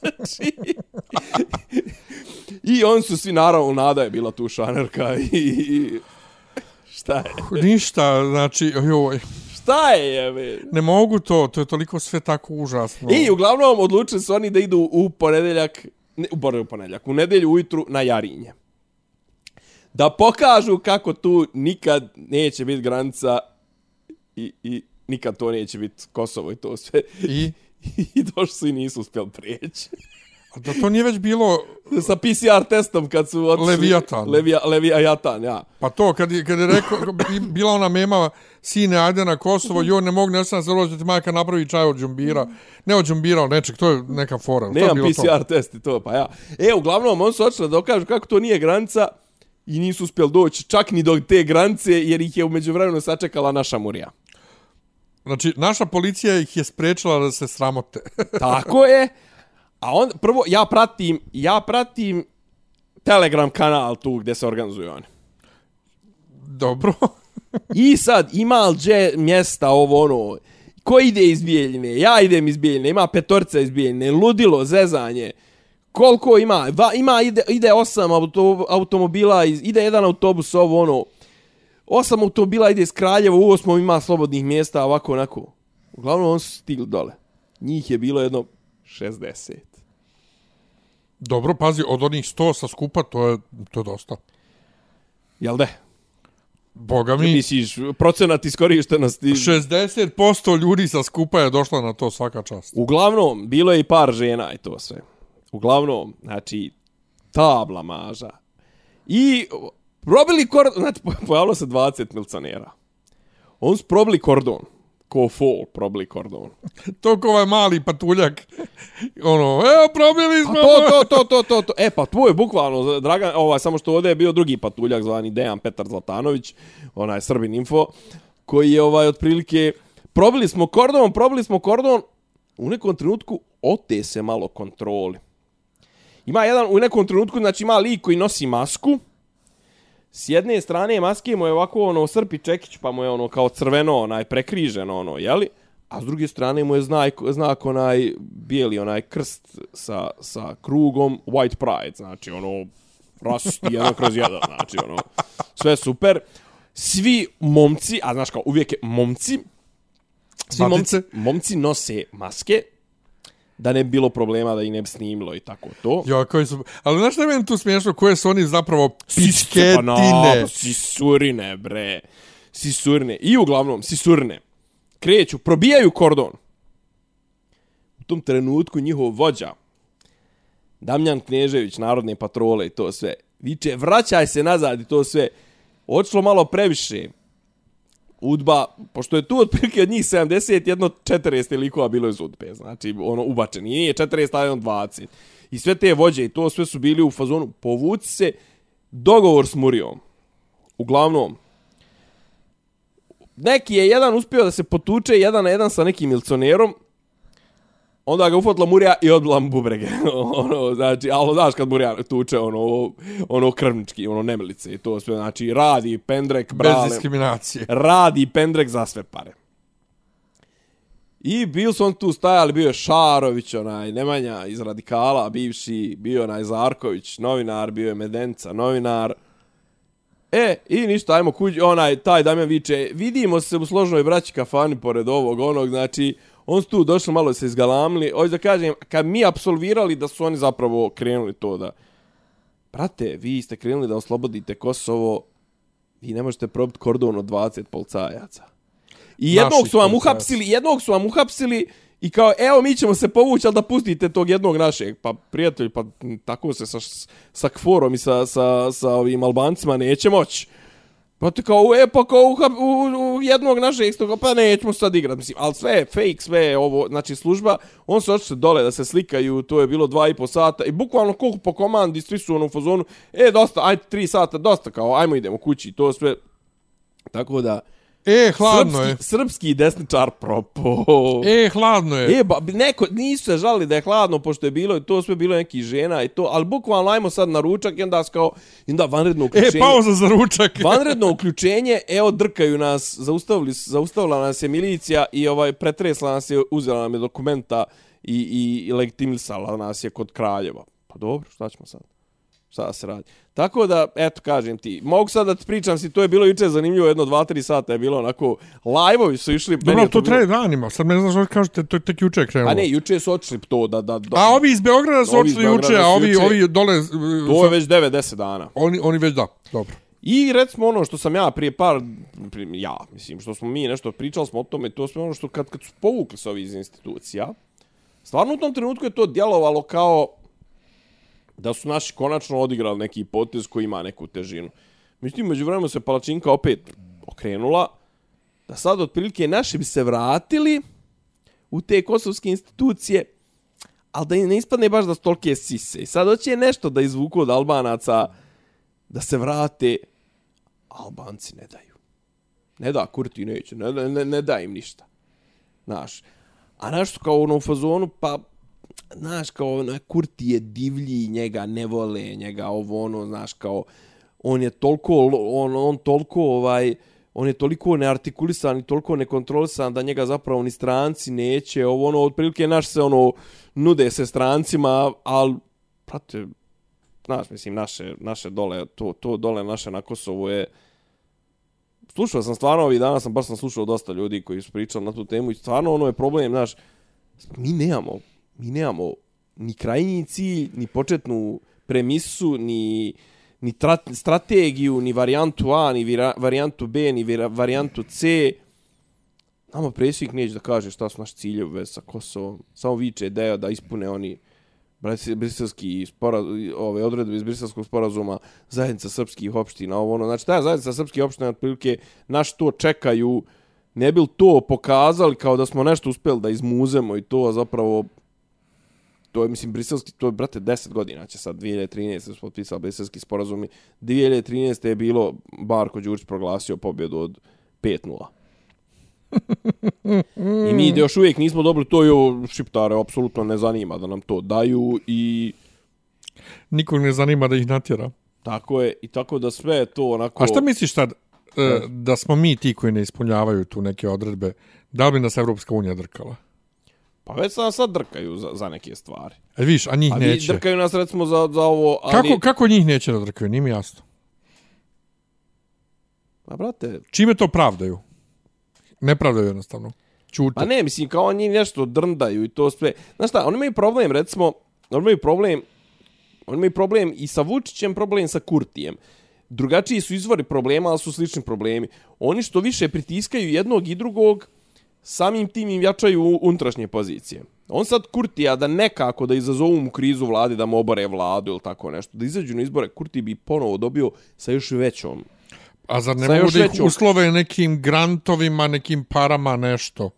znači, I on su svi, naravno, Nada je bila tu šanerka i... i šta je? Ništa, znači, joj, Šta je, jebe? ne mogu to, to je toliko sve tako užasno. I uglavnom odlučili su oni da idu u ponedeljak, ne, u boru ponedeljak, u nedelju ujutru na Jarinje. Da pokažu kako tu nikad neće biti granica i, i nikad to neće biti Kosovo i to sve. I? I došli su i nisu uspjeli prijeći. Da to nije već bilo, Sa PCR testom kad su otišli... Leviatan. Levija, Leviatan, ja. pa to, kad je, kad je rekao, bi- bila ona mema, sine, ajde na Kosovo, joj, ne mogu, ne sam se rođe, ti majka napravi čaj od džumbira. Ne od džumbira, od nečeg, to je neka fora. To Nemam bilo PCR test i to, pa ja. E, uglavnom, on su očeli da dokažu kako to nije granica i nisu uspjeli doći čak ni do te granice, jer ih je umeđu vremenu sačekala naša murija. Znači, naša policija ih je sprečila da se sramote. Tako je. A on, prvo, ja pratim, ja pratim Telegram kanal tu gdje se organizuju oni. Dobro. I sad, ima li dže mjesta ovo ono, ko ide iz Bijeljine? Ja idem iz Bijeljine, ima petorca iz Bijeljine, ludilo, zezanje. Koliko ima? Va, ima, ide, ide osam auto, automobila, iz, ide jedan autobus, ovo ono, osam automobila ide iz Kraljeva, u osmom ima slobodnih mjesta, ovako, onako. Uglavnom, on su stigli dole. Njih je bilo jedno 60. Dobro, pazi, od onih 100 sa skupa, to je, to je dosta. Jel de? Boga Mi... mi, Misliš, procenat iskorištenosti... 60% ljudi sa skupa je došla na to svaka čast. Uglavnom, bilo je i par žena i to sve. Uglavnom, znači, tabla maža. I probili kordon, znači, po- pojavilo se 20 milcionera. On su probili kordon. Ko fol, probili kordon. To ko ovaj mali patuljak, ono, evo, probili A smo. to, to, to, to, to, to. E, pa tvoj bukvalno, Dragan, ovaj, samo što ovdje je bio drugi patuljak zvani Dejan Petar Zlatanović, onaj Srbin Info, koji je ovaj, otprilike, probili smo kordon, probili smo kordon, u nekom trenutku ote se malo kontroli. Ima jedan, u nekom trenutku, znači ima lik koji nosi masku, s jedne strane maske mu je ovako ono srpi čekić pa mu je ono kao crveno onaj prekriženo ono jeli a s druge strane mu je znak, znak onaj bijeli onaj krst sa, sa krugom white pride znači ono rasisti jedan kroz jedan znači ono sve super svi momci a znaš kao uvijek je momci svi momci, Matice. momci nose maske da ne bi bilo problema da ih ne bi snimilo i tako to Jo, koji su... Ali znaš šta je meni tu smiješno? Koje su oni zapravo Pa pičketine? na, sisurine, bre. Sisurine. I uglavnom, sisurine. Kreću, probijaju kordon. U tom trenutku njihov vođa, Damjan Knežević, narodne patrole i to sve, viče, vraćaj se nazad i to sve. Očilo malo previše. Udba, pošto je tu otprilike od njih 70, jedno 40 likova bilo iz Udbe, znači ono ubačen, nije 40, ali on 20. I sve te vođe i to sve su bili u fazonu, povuci se, dogovor s Murijom. Uglavnom, neki je jedan uspio da se potuče jedan na jedan sa nekim milcionerom, onda ga ufotila Murija i odbila mu bubrege. ono, znači, ali znaš kad Murija tuče ono, ono krvnički, ono nemilice i to sve, znači radi pendrek, Bez brale, diskriminacije. radi pendrek za sve pare. I bil su on tu stajali, bio je Šarović, onaj Nemanja iz Radikala, bivši, bio onaj Zarković, novinar, bio je Medenca, novinar. E, i ništa, ajmo kući, onaj, taj Damjan viče, vidimo se u složnoj braći kafani pored ovog, onog, znači, on su tu došli malo se izgalamili, hoću da kažem, kad mi apsolvirali da su oni zapravo krenuli to da, brate, vi ste krenuli da oslobodite Kosovo, vi ne možete probiti kordon od 20 policajaca. I jednog Naših su vam uhapsili, jednog su vam uhapsili i kao, evo mi ćemo se povući, ali da pustite tog jednog našeg. Pa prijatelj, pa tako se sa, sa kforom i sa, sa, sa ovim albancima neće moći. Pa ti kao, e, pa kao u, u, u jednog našeg istoga, pa nećemo sad igrat. Mislim, ali sve je fake, sve je ovo, znači služba, on se očito dole da se slikaju, to je bilo dva i po sata i bukvalno koliko po komandi, svi su ono u fazonu, e, dosta, ajde, tri sata, dosta, kao, ajmo idemo kući, to sve. Tako da, E, hladno srpski, je. srpski desničar propo. E, hladno je. E, ba, neko, nisu se žali da je hladno, pošto je bilo, to sve bilo neki žena i to, ali bukvalno ajmo sad na ručak i onda kao, i onda vanredno E, uključenje. pauza za ručak. Vanredno uključenje, evo drkaju nas, zaustavili, zaustavila nas je milicija i ovaj pretresla nas je, uzela nam je dokumenta i, i, i legitimisala nas je kod Kraljeva. Pa dobro, šta ćemo sad? Šta se radi? Tako da, eto, kažem ti, mogu sad da ti pričam si, to je bilo juče zanimljivo, jedno, dva, tri sata je bilo onako, live-ovi su išli. Dobro, to bilo- traje danima. Sad ne znaš što kažete, to je tek juče krenulo. A ne, juče su otišli to da... da, da A ovi iz Beograda su očili juče, a ovi, juče. ovi dole... to je već 9-10 dana. Oni, oni već da, dobro. I recimo ono što sam ja prije par, prije, ja mislim, što smo mi nešto pričali smo o tome, to sve ono što kad, kad su povukli se ovi iz institucija, stvarno u tom trenutku je to djelovalo kao da su naši konačno odigrali neki potez koji ima neku težinu. Međutim, među vremenu se palačinka opet okrenula, da sad otprilike naši bi se vratili u te kosovske institucije, ali da ne ispadne baš da stolke sise. I sad hoće nešto da izvuku od Albanaca, da se vrate, Albanci ne daju. Ne da, Kurti neće, ne, ne, ne, ne da im ništa. Znaš, a naš su kao ono u fazonu, pa, znaš, kao ono, Kurti je divlji, njega ne vole, njega ovo ono, znaš, kao, on je toliko, on, on toliko, ovaj, on je toliko neartikulisan i toliko nekontrolisan da njega zapravo ni stranci neće, ovo ono, otprilike naš se ono, nude se strancima, ali, prate, znaš, mislim, naše, naše dole, to, to dole naše na Kosovu je, slušao sam stvarno ovih dana, sam baš sam slušao dosta ljudi koji su pričali na tu temu i stvarno ono je problem, znaš, mi nemamo, mi nemamo ni krajnji cilj, ni početnu premisu, ni, ni trat, strategiju, ni varijantu A, ni vira, varijantu B, ni vira, varijantu C. Nama predsjednik neće da kaže šta su naši ciljevi u vezi sa Kosovom. Samo viče ideja da ispune oni briselski ove odredbe iz briselskog sporazuma zajednica srpskih opština, ovo ono. Znači, ta zajednica srpskih opština otprilike naš to čekaju, ne bi to pokazali kao da smo nešto uspeli da izmuzemo i to, a zapravo to je, mislim, briselski, to je, brate, 10 godina će sad, 2013. su potpisali briselski sporazumi. 2013. je bilo, Barko Đurić proglasio pobjedu od 5-0. I mi još uvijek nismo dobili to i ovo šiptare apsolutno ne zanima da nam to daju i Nikog ne zanima da ih natjera. tako je i tako da sve to onako A šta misliš sad, e, da smo mi ti koji ne ispunjavaju tu neke odredbe, da li bi nas Evropska unija drkala? Pa već sam sad drkaju za, za neke stvari. E, viš, a njih A neće. vi drkaju nas recimo za, za ovo, ali... Kako, kako njih neće da drkaju, nije mi jasno. Pa brate, Čime to pravdaju? Ne pravdaju jednostavno. Čute. Pa ne, mislim, kao oni nešto drndaju i to sve. Znaš šta, oni imaju problem, recimo, oni imaju problem, oni imaju problem i sa Vučićem, problem sa Kurtijem. Drugačiji su izvori problema, ali su slični problemi. Oni što više pritiskaju jednog i drugog, samim tim im jačaju unutrašnje pozicije. On sad Kurtija da nekako da izazovu mu krizu vladi, da mu obore vladu ili tako nešto, da izađu na izbore, Kurti bi ponovo dobio sa još većom. A zar ne mogu da ih uslove nekim grantovima, nekim parama, nešto?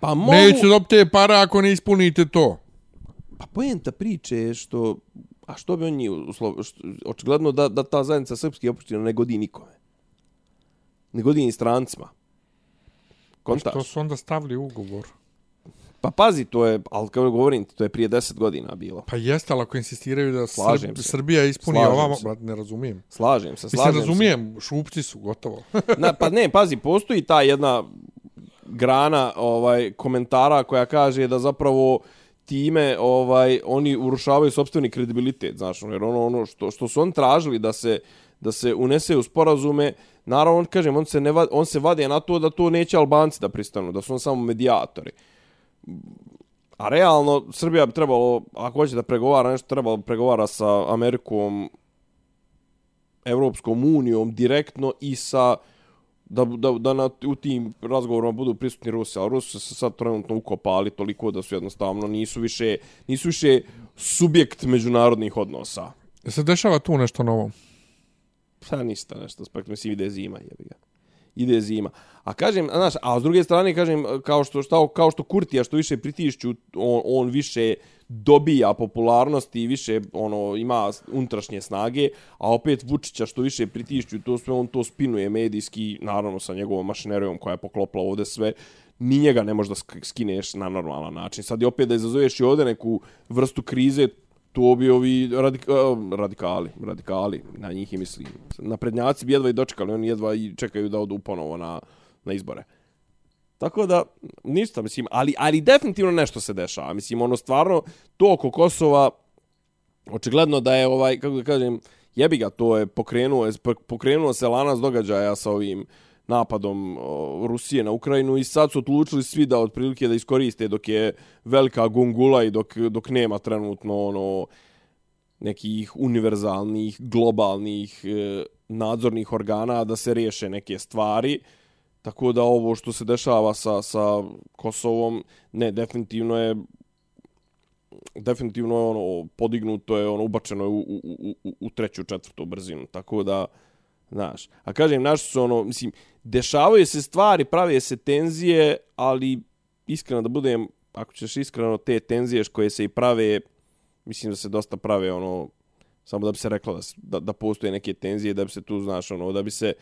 Pa mogu... Neće dobiti te pare ako ne ispunite to. Pa poenta priče je što... A što bi on njih uslov... Očigledno da, da ta zajednica srpskih opština ne godi nikome. Ne godi ni strancima. Kontaš? To su onda stavili ugovor. Pa pazi, to je, ali kao govorim to je prije 10 godina bilo. Pa jeste, ali ako insistiraju da Slažem Srb, se. Srbija ispuni Slažem ovamo, se. brat, ne razumijem. Slažem se, Mislim, slažem razumijem, šupci su, gotovo. se. Na, pa ne, pazi, postoji ta jedna grana ovaj komentara koja kaže da zapravo time ovaj oni urušavaju sopstveni kredibilitet, znaš, jer ono ono što što su on tražili da se da se unese u sporazume, naravno on kažem on se ne va, on se vade na to da to neće Albanci da pristanu, da su on samo medijatori. A realno Srbija bi trebalo ako hoće da pregovara nešto trebalo pregovara sa Amerikom Evropskom unijom direktno i sa da, da, da na, u tim razgovorima budu prisutni Rusi, ali Rusi se sad trenutno ukopali toliko da su jednostavno nisu više, nisu više subjekt međunarodnih odnosa. Se dešava tu nešto novo? Pa ništa nešto, spakt, mislim, ide zima, jebi ga. Ide zima. A kažem, a, znaš, a s druge strane, kažem, kao što, šta, kao što Kurtija što više pritišću, on, on više dobija popularnosti i više ono ima unutrašnje snage, a opet Vučića što više pritišću, to sve on to spinuje medijski, naravno sa njegovom mašinerijom koja je poklopila ovde sve, ni njega ne možeš da skineš na normalan način. Sad je opet da izazoveš i ovde neku vrstu krize, to bi ovi radik, radikali, radikali, na njih i mislim. Naprednjaci bi jedva i dočekali, oni jedva i čekaju da odu ponovo na, na izbore. Tako da, ništa, mislim, ali, ali definitivno nešto se dešava. Mislim, ono, stvarno, to oko Kosova, očigledno da je, ovaj, kako da kažem, jebi ga, to je pokrenuo, pokrenuo se lanac događaja sa ovim napadom Rusije na Ukrajinu i sad su odlučili svi da otprilike da iskoriste dok je velika gungula i dok, dok nema trenutno ono nekih univerzalnih, globalnih e, nadzornih organa da se riješe neke stvari. Tako da ovo što se dešava sa, sa Kosovom, ne, definitivno je definitivno je ono podignuto je ono ubačeno je u, u, u, u, u treću četvrtu brzinu tako da znaš a kažem naši su ono mislim dešavaju se stvari prave se tenzije ali iskreno da budem ako ćeš iskreno te tenzije koje se i prave mislim da se dosta prave ono samo da bi se reklo da, da, postoje neke tenzije da bi se tu znaš ono da bi se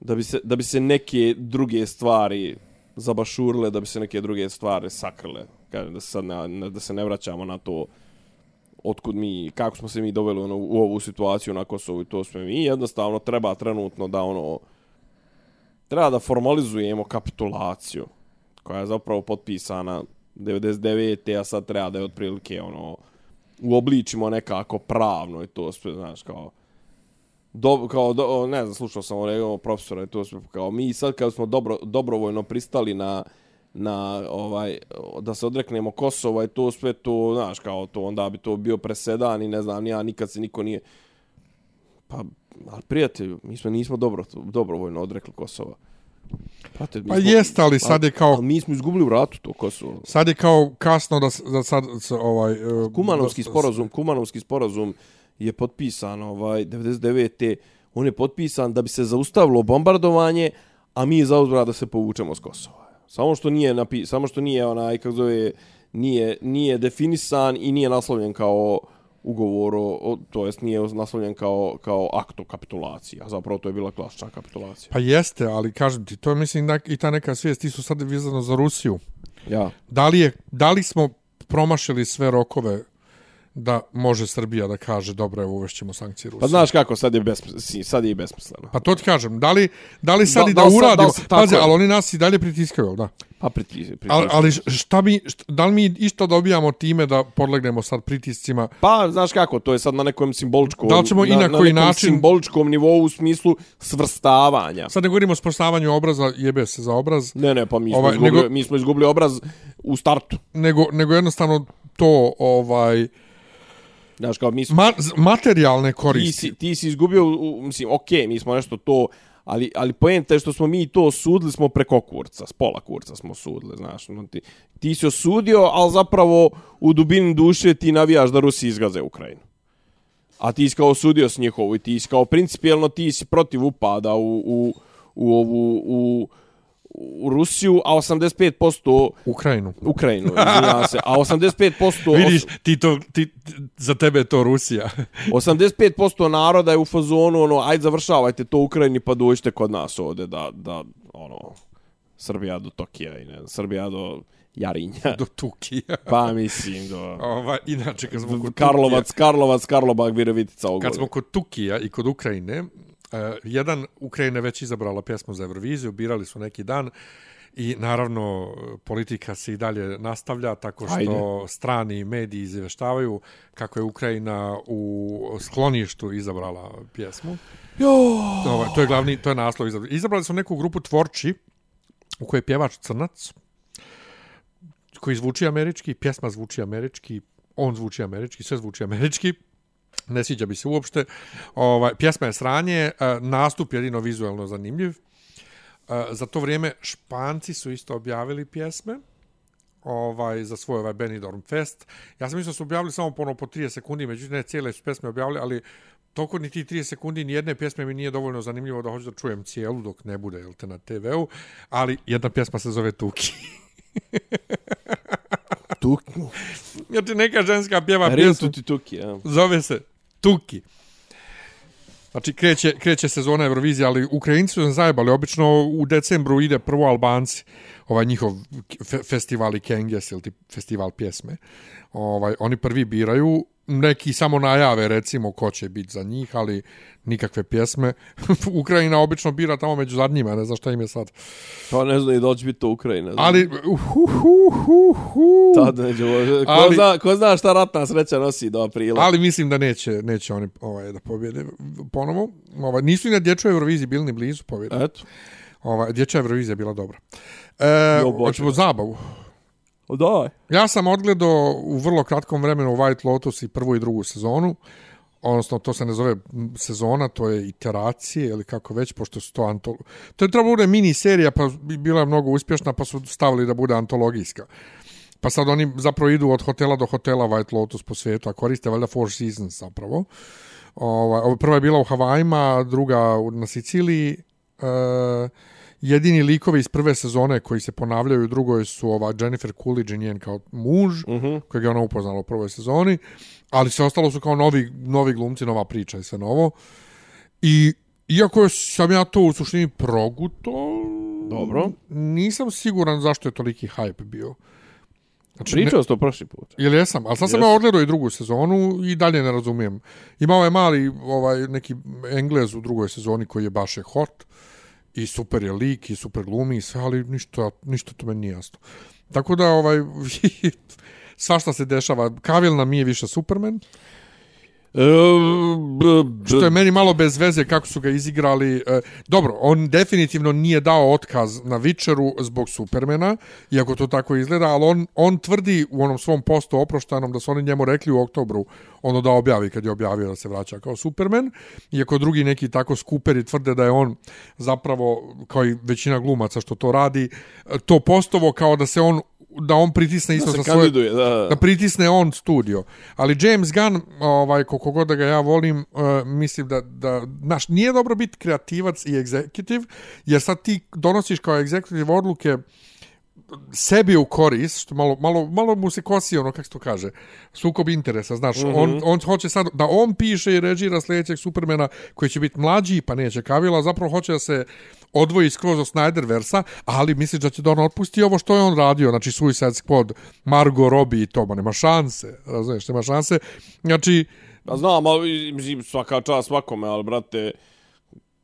da bi se da bi se neke druge stvari zabašurile, da bi se neke druge stvari sakrile. Kažem da se sad ne, da se ne vraćamo na to otkud mi, kako smo se mi doveli ono, u ovu situaciju na Kosovu i to sve mi. Jednostavno treba trenutno da ono, treba da formalizujemo kapitulaciju koja je zapravo potpisana 99. a sad treba da je otprilike ono, uobličimo nekako pravno i to sve, znaš, kao do, kao do, ne znam slušao sam ono profesora i to sve kao mi sad kad smo dobro dobrovoljno pristali na na ovaj da se odreknemo Kosova i to sve to znaš kao to onda bi to bio presedan i ne znam ja nikad se niko nije pa al prijatelju mi smo nismo dobro dobrovoljno odrekli Kosova Prate, pa jeste, ali sad je kao... Ali mi smo izgubili u ratu to Kosovo. Sad je kao kasno da, da sad ovaj... Kumanovski sporazum, Kumanovski sporazum je potpisan ovaj 99. On je potpisan da bi se zaustavilo bombardovanje, a mi je zauzbra da se povučemo s Kosova. Samo što nije napi samo što nije onaj kako zove nije nije definisan i nije naslovljen kao ugovor o, to jest nije naslovljen kao kao akt o kapitulaciji, a zapravo to je bila klasična kapitulacija. Pa jeste, ali kažem ti, to je mislim da i ta neka svijest su sad vezano za Rusiju. Ja. Da li je da li smo promašili sve rokove da može Srbija da kaže dobro evo uvešćemo sankcije Rusije. Pa znaš kako sad je besmisleno, sad je i besmisleno. Pa to ti kažem, da li da li sad da, i da, da uradimo? Pazi, ali oni nas i dalje pritiskaju, da. Pa pritiskaju. Ali, ali šta mi šta, da li mi isto dobijamo time da podlegnemo sad pritiscima? Pa znaš kako, to je sad na nekom simboličkom da li ćemo i na, na koji način simboličkom nivou u smislu svrstavanja. Sad ne govorimo o sprostavanju obraza, jebe se za obraz. Ne, ne, pa mi smo ovaj, izgubili, nego, mi smo izgubili obraz u startu. Nego nego jednostavno to ovaj Znaš, kao mi smo... Ma, materijalne koristi. Ti si, ti si izgubio, mislim, okej, okay, mi smo nešto to... Ali, ali pojenta je što smo mi to sudili smo preko kurca, s pola kurca smo sudili, znaš. No, ti, ti si osudio, ali zapravo u dubini duše ti navijaš da Rusi izgaze Ukrajinu. A ti si kao osudio s njihovu i ti si kao principijelno ti si protiv upada u, u, u ovu... U, u Rusiju, a 85% Ukrajinu. Ukrajinu, izvinjavam se. A 85% Vidiš, ti to ti za tebe je to Rusija. 85% naroda je u fazonu ono, ajde završavajte to u Ukrajini pa dođite kod nas ovde da da ono Srbija do Tokija i ne, Srbija do Jarinja. Do Tukija. Pa mislim do... Ova, inače, kad smo kod Karlovac, Tukija, Karlovac, Karlobag, Virovitica, Ogole. Kad smo kod Tukija i kod Ukrajine, Uh, jedan Ukrajina već izabrala pjesmu za Euroviziju, birali su neki dan i naravno politika se i dalje nastavlja tako što Ajde. strani mediji izveštavaju kako je Ukrajina u skloništu izabrala pjesmu. Jo. Ovo, to je glavni, to je naslov izabrali. Izabrali su neku grupu tvorči u kojoj je pjevač Crnac koji zvuči američki, pjesma zvuči američki, on zvuči američki, sve zvuči američki ne sviđa bi se uopšte. Ovaj, pjesma je sranje, e, nastup jedino vizualno zanimljiv. E, za to vrijeme Španci su isto objavili pjesme ovaj za svoj ovaj Benidorm Fest. Ja sam mislio da su objavili samo po, po 30 sekundi, međutim ne cijele su pjesme objavili, ali toliko ni ti 30 sekundi ni jedne pjesme mi nije dovoljno zanimljivo da hoću da čujem cijelu dok ne bude jel te na TV-u, ali jedna pjesma se zove Tuki. Tuki. Ja ti neka ženska pjeva pjesmu. Tuki, tuki, ja. Zove se Tuki. Znači, kreće, kreće sezona Eurovizije, ali Ukrajinci su zajebali. Obično u decembru ide prvo Albanci, ovaj njihov fe, festival i Kenges, ili festival pjesme. Ovaj, oni prvi biraju, neki samo najave recimo ko će biti za njih, ali nikakve pjesme. Ukrajina obično bira tamo među zadnjima, ne znam šta im je sad. Pa ne znam i doći biti to Ukrajina. Ali, hu, hu, hu, hu. Tad neđe, ko, ali, zna, ko zna šta ratna sreća nosi do aprila. Ali mislim da neće, neće oni ovaj, da pobjede ponovo. Ovaj, nisu i na dječoj Euroviziji bili ni blizu pobjede. Eto. Ovaj, dječja Eurovizija bila dobra. E, hoćemo zabavu. Daj. Ja sam odgledao u vrlo kratkom vremenu White Lotus i prvu i drugu sezonu. Odnosno, to se ne zove sezona, to je iteracije ili kako već, pošto su to antolo... To je trebalo bude mini serija, pa bila je mnogo uspješna, pa su stavili da bude antologijska. Pa sad oni zapravo idu od hotela do hotela White Lotus po svijetu, a koriste valjda Four Seasons zapravo. Ova, prva je bila u Havajima, druga na Siciliji. E, jedini likovi iz prve sezone koji se ponavljaju u drugoj su ova Jennifer Coolidge i njen kao muž, uh mhm. -huh. kojeg je ona upoznala u prvoj sezoni, ali sve ostalo su kao novi, novi glumci, nova priča i sve novo. I iako sam ja to u suštini proguto, Dobro. nisam siguran zašto je toliki hype bio. Znači, Pričao sam to prošli put. Ili jesam, ali sad sam Jes. ja odgledao i drugu sezonu i dalje ne razumijem. Imao je mali ovaj, neki Englez u drugoj sezoni koji je baš je hot i super je lik i super glumi i sve, ali ništa, ništa to meni nije jasno. Tako da, ovaj, svašta se dešava. Kavil nam nije više Superman, E, b, što je meni malo bez veze kako su ga izigrali. E, dobro, on definitivno nije dao otkaz na Vičeru zbog Supermana, iako to tako izgleda, ali on, on tvrdi u onom svom postu oproštanom da su oni njemu rekli u oktobru ono da objavi kad je objavio da se vraća kao Superman, iako drugi neki tako skuperi tvrde da je on zapravo, kao i većina glumaca što to radi, to postovo kao da se on da on pritisne isto se sa svoje da, da. da pritisne on studio. Ali James Gunn, ovaj, koliko god da ga ja volim, uh, mislim da, da naš, nije dobro biti kreativac i executive, jer sad ti donosiš kao executive odluke sebi u korist, što malo, malo, malo mu se kosi ono, kako se to kaže, sukob interesa, znaš, mm -hmm. on, on hoće sad da on piše i režira sljedećeg Supermana koji će biti mlađi, pa neće Kavila, zapravo hoće da se odvoji skroz od Snyderversa, ali misliš da će da on otpusti ovo što je on radio, znači Suicide Squad, Margot Robbie i to, ma nema šanse, razumiješ, nema šanse, znači, Pa znam, ali mislim, svaka čast svakome, ali brate,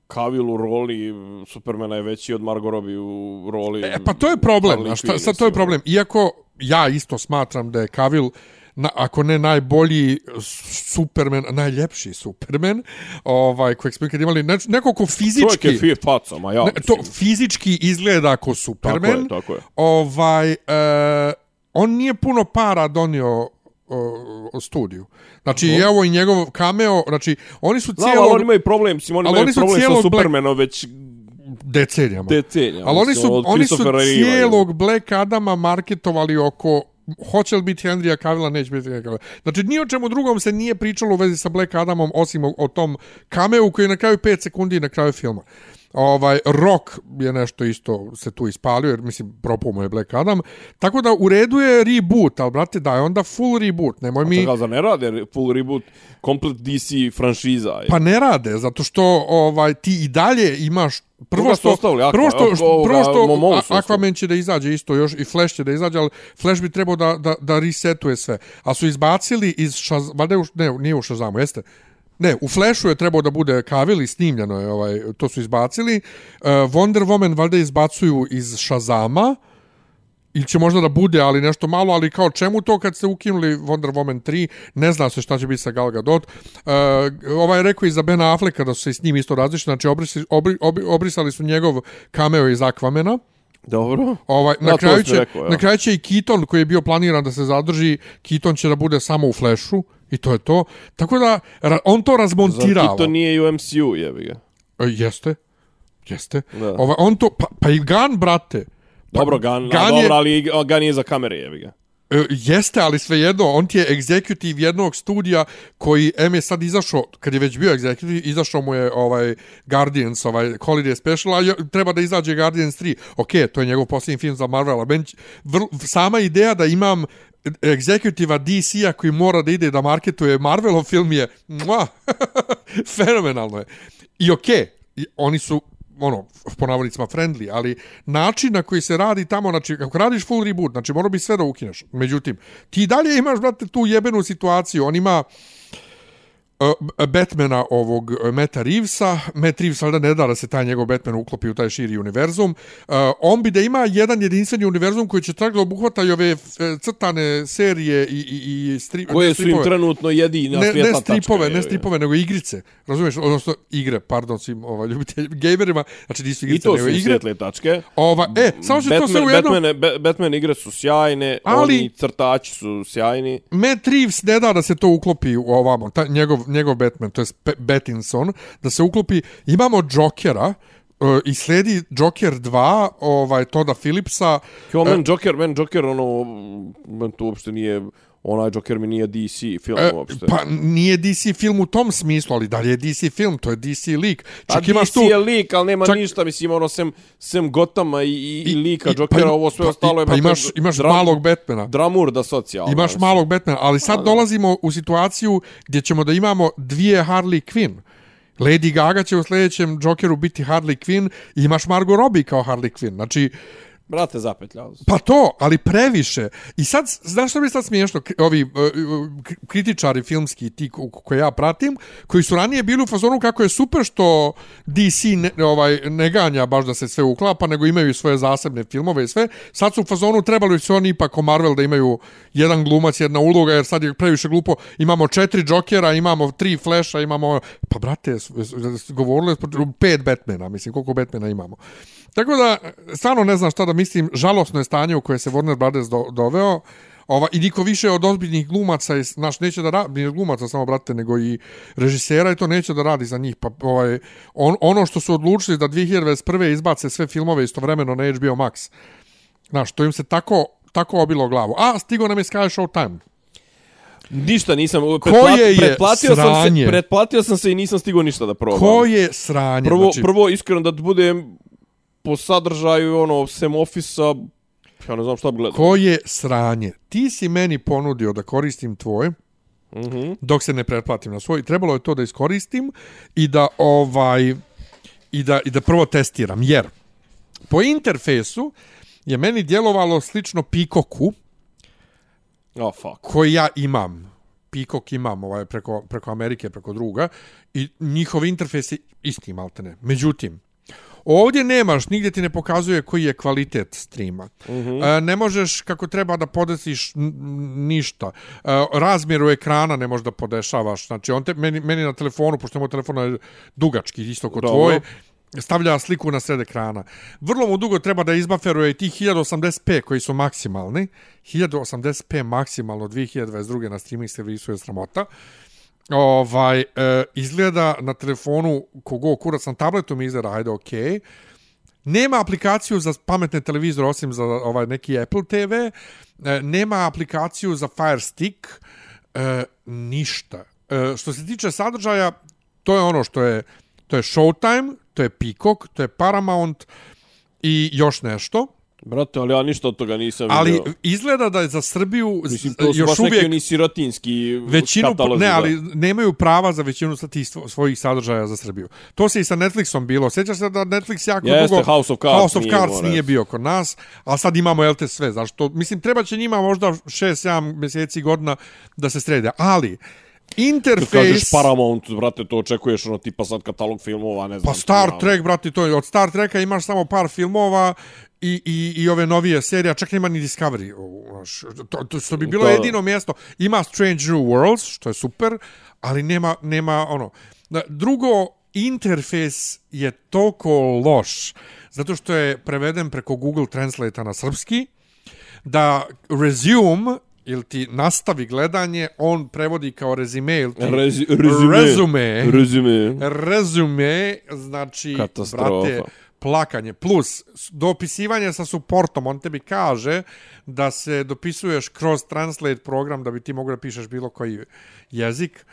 Kavil u roli Supermana je veći od Margot Robbie u roli... E, pa to je problem, a šta, sad to je problem. Iako ja isto smatram da je Cavill na, ako ne najbolji Superman, najljepši Superman, ovaj, kojeg smo ikad imali, ne, neko ko Čovjek fizički, je fije faca, ma ja. ne, to fizički izgleda ako Superman, Tako je, tako je. ovaj, e, on nije puno para donio o, o studiju. Znači, i evo i njegov cameo, znači, oni su Znam, ali cijelo oni imaju problem, mislim, oni imaju oni su problem sa Supermanom već decenijama. decenija. Ali oni su, oni su cijelog Black Adama marketovali oko hoće li biti Henrya Cavilla, neće biti Henrya Cavilla. Znači, ni o čemu drugom se nije pričalo u vezi sa Black Adamom, osim o, o tom kameu koji je na kraju 5 sekundi na kraju filma. Ovaj, Rock je nešto isto se tu ispalio, jer mislim, propao mu je Black Adam. Tako da u redu je reboot, ali brate, da je onda full reboot. Nemoj mi... Toga za ne rade full reboot, komplet DC franšiza. je. Pa ne rade, zato što ovaj ti i dalje imaš prvo što ostavili? Aqua- prvo što, ovoga, prvo što. Aquaman će da izađe isto još i Flash će da izađe, ali Flash bi trebao da da da resetuje sve. A su izbacili iz Shaz, valjda je u- ne, nije u Shazamu, jeste. Ne, u Flashu je trebao da bude Cavill i snimljeno je, ovaj, to su izbacili. Uh, Wonder Woman valjda izbacuju iz Shazama, ili će možda da bude, ali nešto malo, ali kao čemu to kad ste ukinuli Wonder Woman 3, ne zna se šta će biti sa Gal Gadot. Uh, ovaj je rekao i za Ben Afflecka da su se s njim isto različili, znači obrisali, obri, obri, obrisali su njegov cameo iz Aquamena. Dobro. Ovaj, na, kraju će, rekao, ja. na kraju će i Keaton koji je bio planiran da se zadrži, Keaton će da bude samo u Flashu i to je to. Tako da on to Zar razmontirava. ti to nije u MCU, jebi ga. E, Jeste. Jeste. Da. Ovaj, on to, pa, pa i Gun, brate. Pa, Dobro, Gun, Gun a, je- dobro, ali Gun je za kamere, jebi ga. E, jeste, ali svejedno, on ti je executive jednog studija koji M je sad izašao, kad je već bio executive, izašao mu je ovaj Guardians, ovaj Holiday Special, a treba da izađe Guardians 3. Ok, to je njegov posljednji film za Marvela. Ben, vr, sama ideja da imam egzekutiva DC-a koji mora da ide da marketuje Marvelov film je mua, fenomenalno je. I okej, i oni su ono, po navodnicima friendly, ali način na koji se radi tamo, znači, kako radiš full reboot, znači, mora bi sve da ukineš. Međutim, ti dalje imaš, brate, tu jebenu situaciju. On ima uh, Batmana ovog uh, Meta Reevesa. Matt Reeves valjda ne da da se taj njegov Batman uklopi u taj širi univerzum. Uh, on bi da ima jedan jedinstveni univerzum koji će tako da obuhvata i ove crtane serije i, i, i stri, Koje su im trenutno jedina ne, ne stripove, tačka, ne stripove, nego igrice. Razumiješ? Odnosno igre, pardon svim ovaj, ljubiteljima, gamerima. Znači nisu I igrice, to nego su im igre. svjetle tačke. Ova, e, samo što to sve u jednom... Batman, Batman, Batman igre su sjajne, Ali- oni crtači su sjajni. Matt Reeves ne da da se to uklopi u ovamo, ta, njegov, njegov Batman, to je Batinson, da se uklopi. Imamo Jokera, uh, i sledi Joker 2, ovaj, Toda Philipsa. Kao men Joker, men Joker, ono, men to uopšte nije, onaj Joker mi nije DC film E, uopšte. pa nije DC film u tom smislu, ali dalje je DC film, to je DC lik. Pa Čak DC imaš tu... je lik, ali nema čak- ništa, mislim, ono, sem, sem Gotama i, i, i lika i- Jokera, pa- ovo sve pa- ostalo je... pa imaš, imaš dra- malog Batmana. Dramur da socijalno. Imaš mislim. malog Batmana, ali sad dolazimo u situaciju gdje ćemo da imamo dvije Harley Quinn. Lady Gaga će u sljedećem Jokeru biti Harley Quinn i imaš Margot Robbie kao Harley Quinn. Znači, Brate, zapetljao. se. Pa to, ali previše. I sad, znaš što mi sad smiješno? Ovi e, e, kritičari filmski, ti ko- koje ja pratim, koji su ranije bili u fazonu kako je super što DC ne, ovaj, ne ganja baš da se sve uklapa, nego imaju svoje zasebne filmove i sve. Sad su u fazonu trebali su oni ipak ko Marvel da imaju jedan glumac, jedna uloga, jer sad je previše glupo. Imamo četiri Jokera, imamo tri Flasha, imamo... Pa brate, govorili smo pet Batmana, mislim, koliko Batmana imamo. Tako da, stvarno ne znam šta da mislim, žalosno je stanje u koje se Warner Brothers do, doveo, Ova, I niko više od ozbiljnih glumaca, iz- znaš, neće da radi, nije glumaca samo, brate, nego i režisera i to neće da radi za njih. Pa, ovaj, on, ono što su odlučili da 2021. izbace sve filmove istovremeno na HBO Max, znaš, to im se tako, tako obilo glavu. A, stigo nam je Sky Showtime. Ništa nisam, je pretplatio sam se, sranje? pretplatio sam se i nisam stigao ništa da probam. Ko je sranje? Prvo, znači, prvo iskreno da budem po sadržaju, ono, sem ofisa, ja ne znam šta bi gledao. ko je sranje? Ti si meni ponudio da koristim tvoj, Mhm. dok se ne pretplatim na svoj. Trebalo je to da iskoristim i da ovaj i da i da prvo testiram jer po interfejsu je meni djelovalo slično Pikoku Oh, fuck. koji ja imam. Pikok imam ovaj preko preko Amerike preko druga i njihov interfejs je isti maltene. Međutim Ovdje nemaš, nigdje ti ne pokazuje koji je kvalitet streama. Mm -hmm. e, ne možeš kako treba da podesiš ništa. E, razmjeru ekrana ne možeš da podešavaš. Znači, on te, meni, meni na telefonu, pošto moj telefon je dugački, isto kod Dobro. tvoj, stavlja sliku na sred ekrana. Vrlo mu dugo treba da izbaferuje i tih 1080p koji su maksimalni. 1080p maksimalno 2022. na streaming servisu je sramota ovaj, e, izgleda na telefonu kogo kurac na tabletu mi izgleda, ajde, okej. Okay. Nema aplikaciju za pametne televizore osim za ovaj neki Apple TV. E, nema aplikaciju za Fire Stick. E, ništa. E, što se tiče sadržaja, to je ono što je to je Showtime, to je Peacock, to je Paramount i još nešto. Brate, ali ja ništa od toga nisam Ali vidio. izgleda da je za Srbiju Mislim, to su još baš neki uvijek oni sirotinski većinu katalozi, ne, ali nemaju prava za većinu sa tih svo- svojih sadržaja za Srbiju. To se i sa Netflixom bilo. Sjećaš se da Netflix jako Jeste, dugo House of Cards House of nije Cards nije res. bio kod nas, a sad imamo LT sve. Zašto? Mislim treba će njima možda 6-7 mjeseci godina da se srede, ali Kad kažeš Paramount, brate, to očekuješ ono tipa sad katalog filmova, ne znam. Pa Star ja. Trek, brati, to je, od Star Treka imaš samo par filmova i, i, i ove novije serije, čak nema ni Discovery. To, to, što bi bilo Da. jedino mjesto. Ima Strange New Worlds, što je super, ali nema, nema ono... Drugo, interfejs je toliko loš, zato što je preveden preko Google Translate na srpski, da resume ili ti nastavi gledanje, on prevodi kao rezime ili ti Rezi, rezume. rezume Rezume. rezume, znači, Katastrofa. brate, plakanje. Plus, dopisivanje sa suportom, on tebi kaže da se dopisuješ kroz Translate program da bi ti mogao da pišeš bilo koji jezik.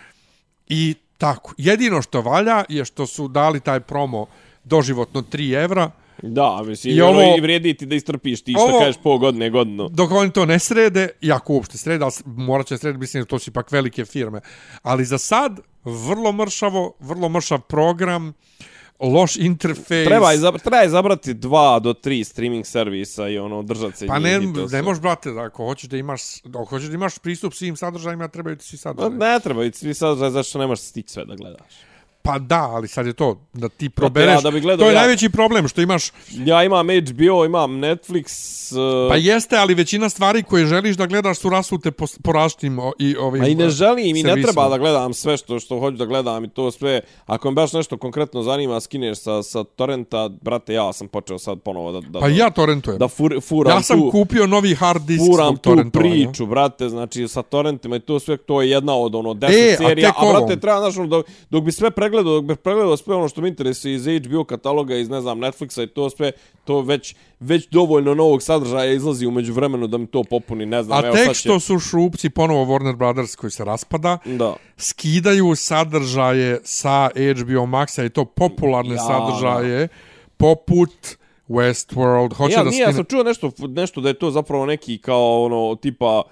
I tako. Jedino što valja je što su dali taj promo doživotno 3 evra, Da, mislim, I I ovo- i vrijedi ti da istrpiš ti što ovo- kažeš pol godine, godinu. dok oni to ne srede, jako uopšte srede, ali morat će srede, mislim, to su ipak velike firme. Ali za sad, vrlo mršavo, vrlo mršav program, loš interfejs. Treba, izabra, treba izabrati dva do tri streaming servisa i ono, držat se Pa ne, ne možeš, brate, da ako hoćeš da imaš, ako hoćeš da imaš pristup svim sadržajima, trebaju ti svi sadržaji. Ne treba, i svi sadržaj, zašto ne možeš stići sve da gledaš. Pa da, ali sad je to, da ti probereš, ja da bi gledao to je ja- najveći problem, što imaš, Ja imam HBO, imam Netflix, uh, pa jeste, ali većina stvari koje želiš da gledaš su rasute po, po različitim o- i ovim Ma i ne želim i ne servisima. treba da gledam sve što što hoću da gledam i to sve. Ako me baš nešto konkretno zanima, skineš sa, sa torrenta, brate, ja sam počeo sad ponovo da... da Pa ja torrentujem. Da fur, furam ja sam tu, kupio novi hard disk furam tu priču, brate, znači sa torrentima i to sve, to je jedna od ono 10 E, a serija, tek a, brate, treba, ono, dok, dok bi sve pregledao, dok bi pregledao sve ono što me interesuje iz HBO kataloga, iz, ne znam, Netflixa i to sve, to već, već dovoljno novog sadržaja izlazi umeđu vremenu da mi to popuni, ne znam, A evo tek će... što su šupci ponovo Warner Brothers koji se raspada, Da. skidaju sadržaje sa HBO Maxa i to popularne Ja, sadržaje poput Westworld. Hoće ja, da nije, ja skine... sam čuo nešto, nešto da je to zapravo neki kao ono tipa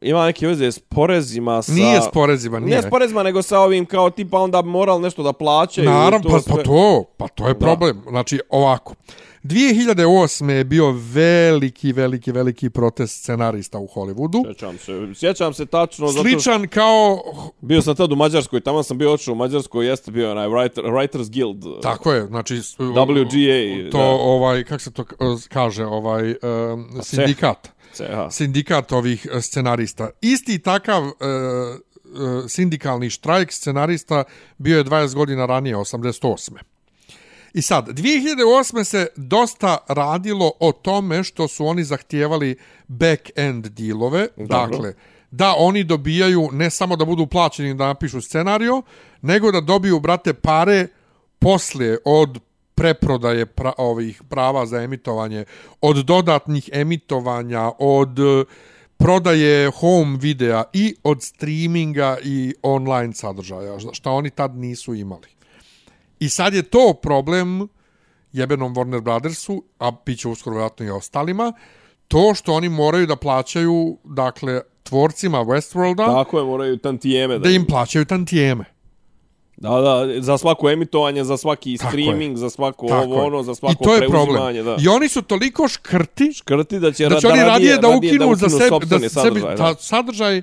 ima neke veze s porezima sa Nije s porezima, nije. Nije s porezima, nego sa ovim kao tipa onda bi morali nešto da plaćaju. i Naravno, pa, sve. pa to, pa to je problem. Znači, ovako, 2008. je bio veliki, veliki, veliki protest scenarista u Hollywoodu. Sjećam se, sjećam se tačno. zato- Sličan kao... Bio sam tad u Mađarskoj, tamo sam bio otišao u Mađarskoj, jeste bio onaj writer, Writers Guild. Tako je, znači... WGA, To, da. ovaj, kako se to kaže, ovaj, um, sindikat. CH. Sindikat ovih eh, scenarista. Isti takav uh, uh, sindikalni štrajk scenarista bio je 20 godina ranije, 88. I sad, 2008. se dosta radilo o tome što su oni zahtijevali back-end dealove, dakle, da oni dobijaju ne samo da budu plaćeni da napišu scenario, nego da dobiju, brate, pare poslije od preprodaje pra, ovih prava za emitovanje, od dodatnih emitovanja, od eh, prodaje home videa i od streaminga i online sadržaja, što oni tad nisu imali. I sad je to problem jebenom Warner Brothersu, a bit će uskoro vjerojatno i ostalima, to što oni moraju da plaćaju, dakle, tvorcima Westworlda, Tako je, moraju tantijeme. da im plaćaju tantijeme. Da, da, za svako emitovanje, za svaki Tako streaming, je. za svako Tako ovo, je. ono, za svako I to je problem. Da. I oni su toliko škrti Škrti da će, da će oni radije da radije ukinu za sebe, da sebi, sadržaj, ta sadržaj,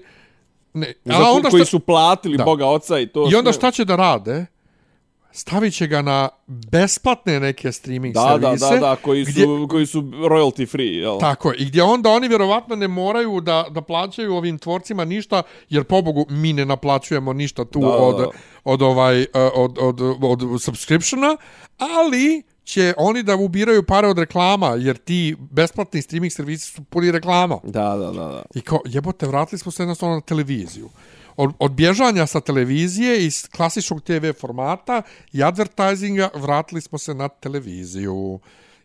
ne, Za a ko- onda koji šta, su platili Da. Boga oca i to i onda šta će da rade? Stavit će ga na besplatne neke streaming Da, da, servise. da, da, koji su, gdje- koji su royalty free, jel? Tako je. I gdje onda oni vjerovatno ne moraju da, da plaćaju ovim tvorcima ništa, jer pobogu mi ne naplaćujemo ništa tu Da, da, od, da. od, ovaj, eh, od, od, od subscriptiona, ali će oni da ubiraju pare od reklama, jer ti besplatni streaming servisi su puni reklama. Da, da, da, da. I kao, jebote, vratili smo se jednostavno na televiziju. Od, od bježanja sa televizije iz klasičnog TV formata i advertisinga vratili smo se na televiziju.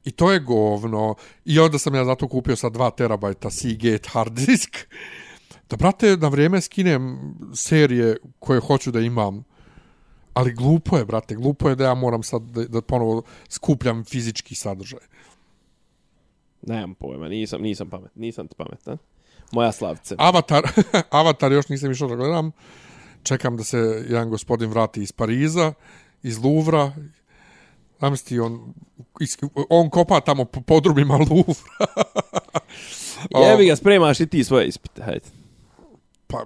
I to je govno. I onda sam ja zato kupio sa 2 terabajta Seagate hard disk. Da, brate, na vrijeme skinem serije koje hoću da imam. Ali glupo je, brate, glupo je da ja moram sad da, da ponovo skupljam fizički sadržaj. Nemam pojma, nisam, nisam pamet, nisam pametan. Moja slavice. Avatar, Avatar još nisam išao da gledam. Čekam da se jedan gospodin vrati iz Pariza, iz Luvra. Zamisli, on, is- on kopa tamo po podrubima Luvra. Jebi ga, spremaš i ti svoje ispite, hajde. Pa,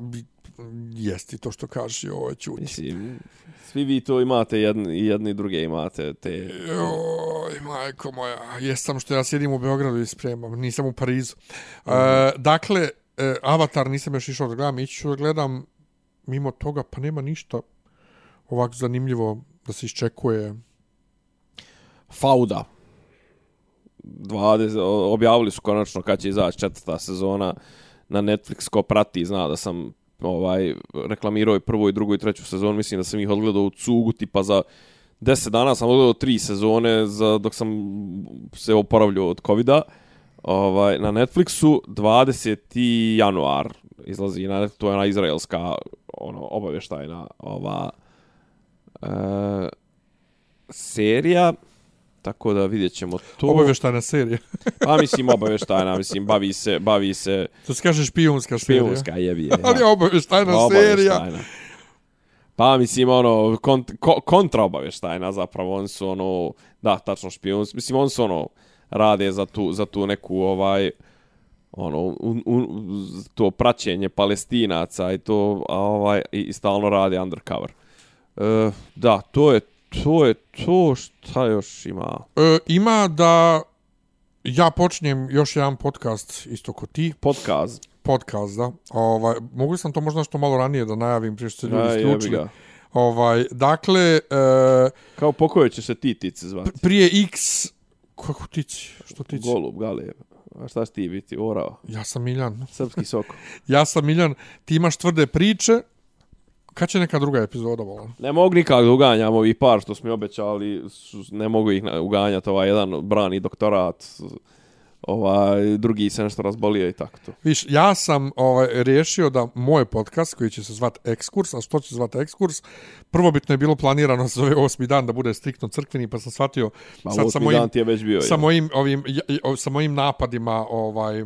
jesti to što kažeš i ovo je čuti. Mislim, svi vi to imate, jedni, jedni i druge imate te... Joj, majko moja, jesam što ja sjedim u Beogradu i spremam, nisam u Parizu. E, dakle, e, Avatar nisam još išao da gledam, ići ću da gledam mimo toga, pa nema ništa ovako zanimljivo da se iščekuje. Fauda. 20, o- objavili su konačno kad će izaći četvrta sezona na Netflix ko prati zna da sam ovaj reklamirao i prvu i drugu i treću sezonu mislim da sam ih odgledao u cugu tipa za 10 dana sam odgledao tri sezone za dok sam se oporavljao od covida ovaj na Netflixu 20. januar izlazi na to je ona izraelska ono obavještajna ova e, serija tako da vidjet ćemo to. Obavještajna serija. Pa mislim obavještajna, mislim bavi se, bavi se To se kaže špijunska serija. špijunska je. Ali je obavještajna serija. Obavještajna. Pa mislim ono kont, ko, kontra obavještajna zapravo oni su ono da tačno špijun mislim oni su ono rade za tu za tu neku ovaj ono u, u, to praćenje palestinaca i to a ovaj i, i stalno rade undercover. E, da, to je to je to šta još ima. E, ima da ja počnem još jedan podcast isto kod ti. Podcast. Podcast, da. Ovaj, mogu sam to možda što malo ranije da najavim prije što se ljudi isključili. ga. Ovaj, dakle, e, Kao po kojoj će se ti tici zvati? prije X... Kako tici? Što tici? Golub, galeb. A šta će ti biti? Orao. Ja sam Miljan. Srpski soko. Ja sam Miljan. Ti imaš tvrde priče. Kad će neka druga epizoda, volim? Ne mogu nikak da uganjam ovih par što smo mi obećali. Su, ne mogu ih uganjati. Ovaj jedan brani doktorat. Ovaj, drugi se nešto razbolio i tako to. Viš, ja sam ovaj, riješio da moj podcast, koji će se zvat Ekskurs, a što će se zvat Ekskurs, prvobitno je bilo planirano za ovaj osmi dan da bude striktno crkveni, pa sam shvatio Ma, sad sa mojim, dan ti je već bio. sa ja. mojim, ovim, ja- sa mojim napadima, ovaj,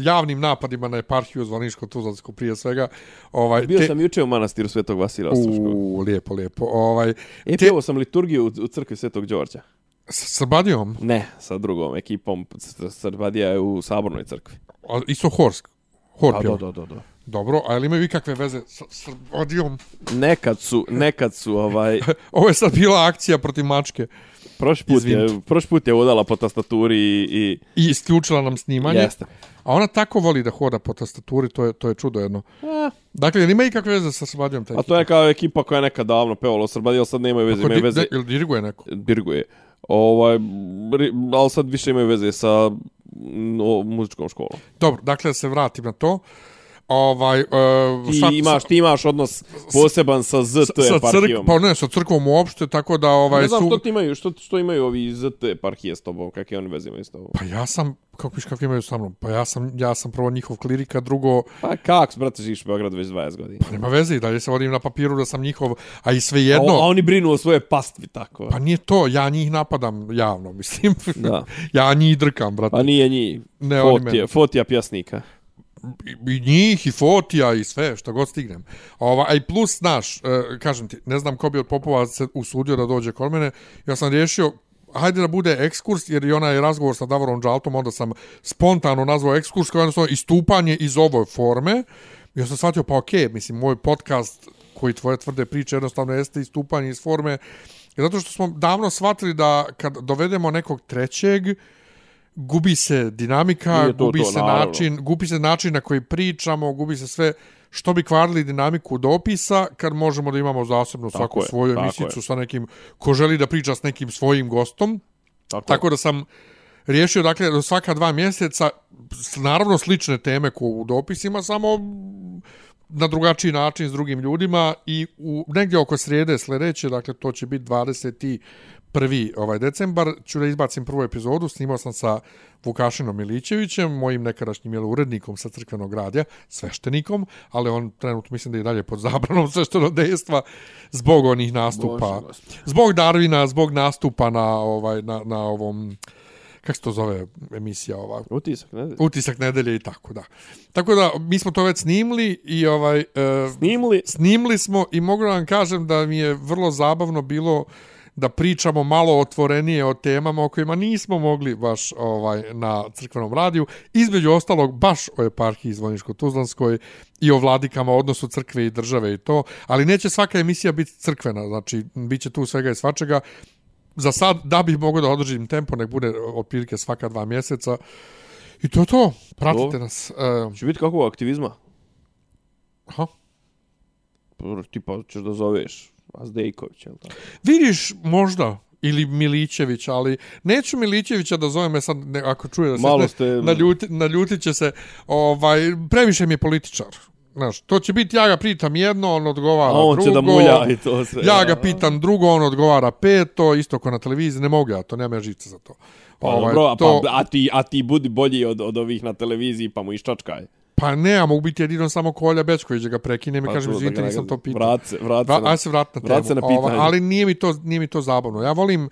javnim napadima na eparhiju Zvaniško-Tuzlansko prije svega. Ovaj, Bio sam juče u manastiru Svetog Vasila Ostroškog. U, lijepo, lijepo. Ovaj, E, te- sam liturgiju u, u crkvi Svetog Đorđa. S Srbadijom? Ne, sa drugom ekipom. Srbadija je u Sabornoj crkvi. A, Isto Horsk. Hork, Da, da, da, da. Dobro, a ili imaju ikakve veze sa Srbadijom? Nekad su, nekad su, ovaj, Ovo je sad bila akcija protiv mačke prošli put, je, prošli put je udala po tastaturi i, i i isključila nam snimanje. jeste. A ona tako voli da hoda po tastaturi, to je, to je čudo jedno. Dakle, jel ima ikakve veze sa Srbadijom? taj A to je kao ekipa koja je nekad davno pevala u Srbadiji, ali sad nemaju veze, imaju veze, Jel diriguje neko? diriguje. Ovaj, ali sad više imaju veze sa mm, no, muzičkom školom. Dobro, dakle, da se vratim na to. Ovaj, uh, Ti imaš, ti imaš odnos poseban sa ZT sa crk, pa ne, sa crkvom uopšte, tako da ovaj, ne znam su... što ti imaju, što, što imaju ovi ZT eparhije s tobom, kakve oni veze imaju s tobom. Pa ja sam, kako viš kako imaju sa mnom, pa ja sam, ja sam prvo njihov klirika, drugo, Pa kak, brate, živiš u Beogradu već 20 godina. pa nema veze i dalje se vodim na papiru da sam njihov, a i sve A, jedno, a oni brinu o svoje pastvi, tako. pa nije to, ja njih napadam javno, mislim. Da. ja njih drkam, brate. Pa nije njih. Ne, oni Fotija, fotija pjasnika i, i njih i fotija i sve što god stignem. Ova, a i plus, znaš, e, kažem ti, ne znam ko bi od popova se usudio da dođe kod mene, ja sam riješio hajde da bude ekskurs, jer i onaj razgovor sa Davorom Đaltom, onda sam spontano nazvao ekskurs, kao jednostavno istupanje iz ove forme. Ja sam shvatio, pa okej, mislim, moj podcast koji tvoje tvrde priče jednostavno jeste istupanje iz forme, zato što smo davno shvatili da kad dovedemo nekog trećeg, gubi se dinamika, to gubi to, se naravno. način, gubi se način na koji pričamo, gubi se sve što bi kvarili dinamiku dopisa kad možemo da imamo zasebno Tako svaku je, svoju emisicu je. sa nekim ko želi da priča s nekim svojim gostom. Tako, Tako da sam riješio dakle do svaka dva mjeseca naravno slične teme ko u dopisima samo na drugačiji način s drugim ljudima i u negdje oko srijede sljedeće, dakle to će biti 21. ovaj decembar, ću da izbacim prvu epizodu, snimao sam sa Vukašinom Milićevićem, mojim nekadašnjim jel, urednikom sa crkvenog radija, sveštenikom, ali on trenutno mislim da je dalje pod zabranom sveštenog dejstva zbog onih nastupa. Bože. Zbog Darvina, zbog nastupa na ovaj na, na ovom kako se to zove emisija ova Utisak, ne znam. utisak nedelje i tako da. Tako da mi smo to već snimili i ovaj e, Snimili, snimili smo i mogu da vam kažem da mi je vrlo zabavno bilo da pričamo malo otvorenije o temama o kojima nismo mogli baš ovaj na crkvenom radiju. Između ostalog baš o eparhiji Zvoniško-Tuzlanskoj i o vladikama, odnosu crkve i države i to. Ali neće svaka emisija biti crkvena, znači bit će tu svega i svačega. Za sad, da bih mogao da održim tempo, nek bude otprilike svaka dva mjeseca. I to je to. Pratite Dobro. nas. E, će biti kakvog aktivizma? aha. Prvo, Tipa, ćeš da zoveš Azdejković, jel tako? Vidiš možda ili Milićević, ali neću Milićevića da zovem, e sad ne, ako čuje da se Malo ne, ste- naljuti, naljutit će se, ovaj, previše mi je političar. Znaš, to će biti, ja ga pitam jedno, on odgovara A on drugo. će da mulja i to sve. Ja ga pitam drugo, on odgovara peto, isto ko na televiziji, ne mogu ja to, nema ja živce za to. Pa, Ovaj, dobro, to, pa, a, ti, a ti budi bolji od, od ovih na televiziji, pa mu iščačkaj. Pa ne, ja mogu biti jedino samo Kolja Bečković da ga prekinem i Pa kažem, ga- nisam to pitao. Vrat se, vrat se. Vra, na- aj se vrat na temu. vrat se na pitanje. Ova, ali nije mi to nije mi to zabavno. Ja volim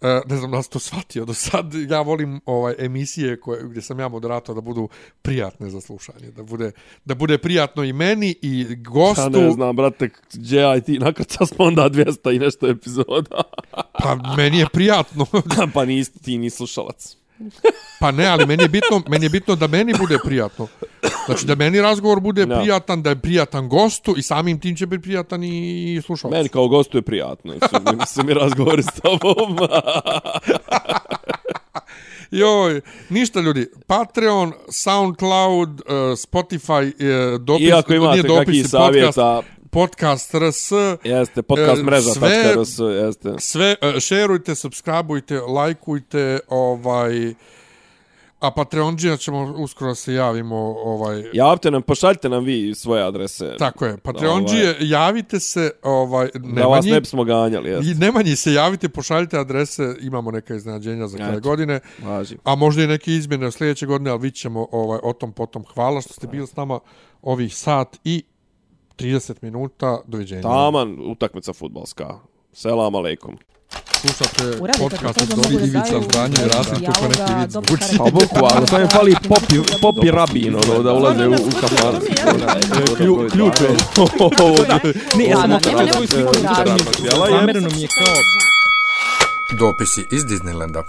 e, ne znam da to shvatio do sad, ja volim ovaj emisije koje, gdje sam ja moderator da budu prijatne za slušanje, da bude, da bude prijatno i meni i gostu, Ja ne znam, brate, gdje aj ti nakrca smo onda 200 i nešto epizoda. pa meni je prijatno, pa nis, ti ni slušalac. Pa ne, ali meni je bitno, meni je bitno da meni bude prijatno. Znači da meni razgovor bude Da. prijatan, da je prijatan gostu i samim tim će biti prijatan i slušalcu. Meni kao gostu je prijatno. Mi, su mi razgovori s tobom. Joj, ništa ljudi. Patreon, SoundCloud, uh, Spotify, uh, dopis, Iako imate nije dopis, kakvih podcast, savjeta, podcast RS, jeste, podcast E, mreža, sve- RS, jeste. sve, uh, šerujte, subscribeujte, lajkujte, ovaj, a Patreonđija ćemo uskoro se javimo, ovaj, Javite nam, pošaljite nam vi svoje adrese. tako je, Patreonđije, javite se, ovaj, Da vas Nemanji, ne bismo ganjali, jeste. i Nemanji se javite, pošaljite adrese, imamo neka iznenađenja za kraj godine. Važi. A možda i neke izmjene sljedeće godine, ali vidit ćemo ovaj, o tom potom. Hvala što ste bili s nama ovih sat i 30 minuta. Doviđenja. Taman, utakmica futbalska. Selam aleikum. Slušate podcast od Dobri Ivica Zdanje i Rasim kako neki zvuči. stvari. Pa bukvalno, sam je fali popi, popi rabin, ono, da ulaze u, u kafan. Klju, ključ je. Ne, ja sam nema svoju sliku nema nema mi je kao Dopisi iz Disneylanda.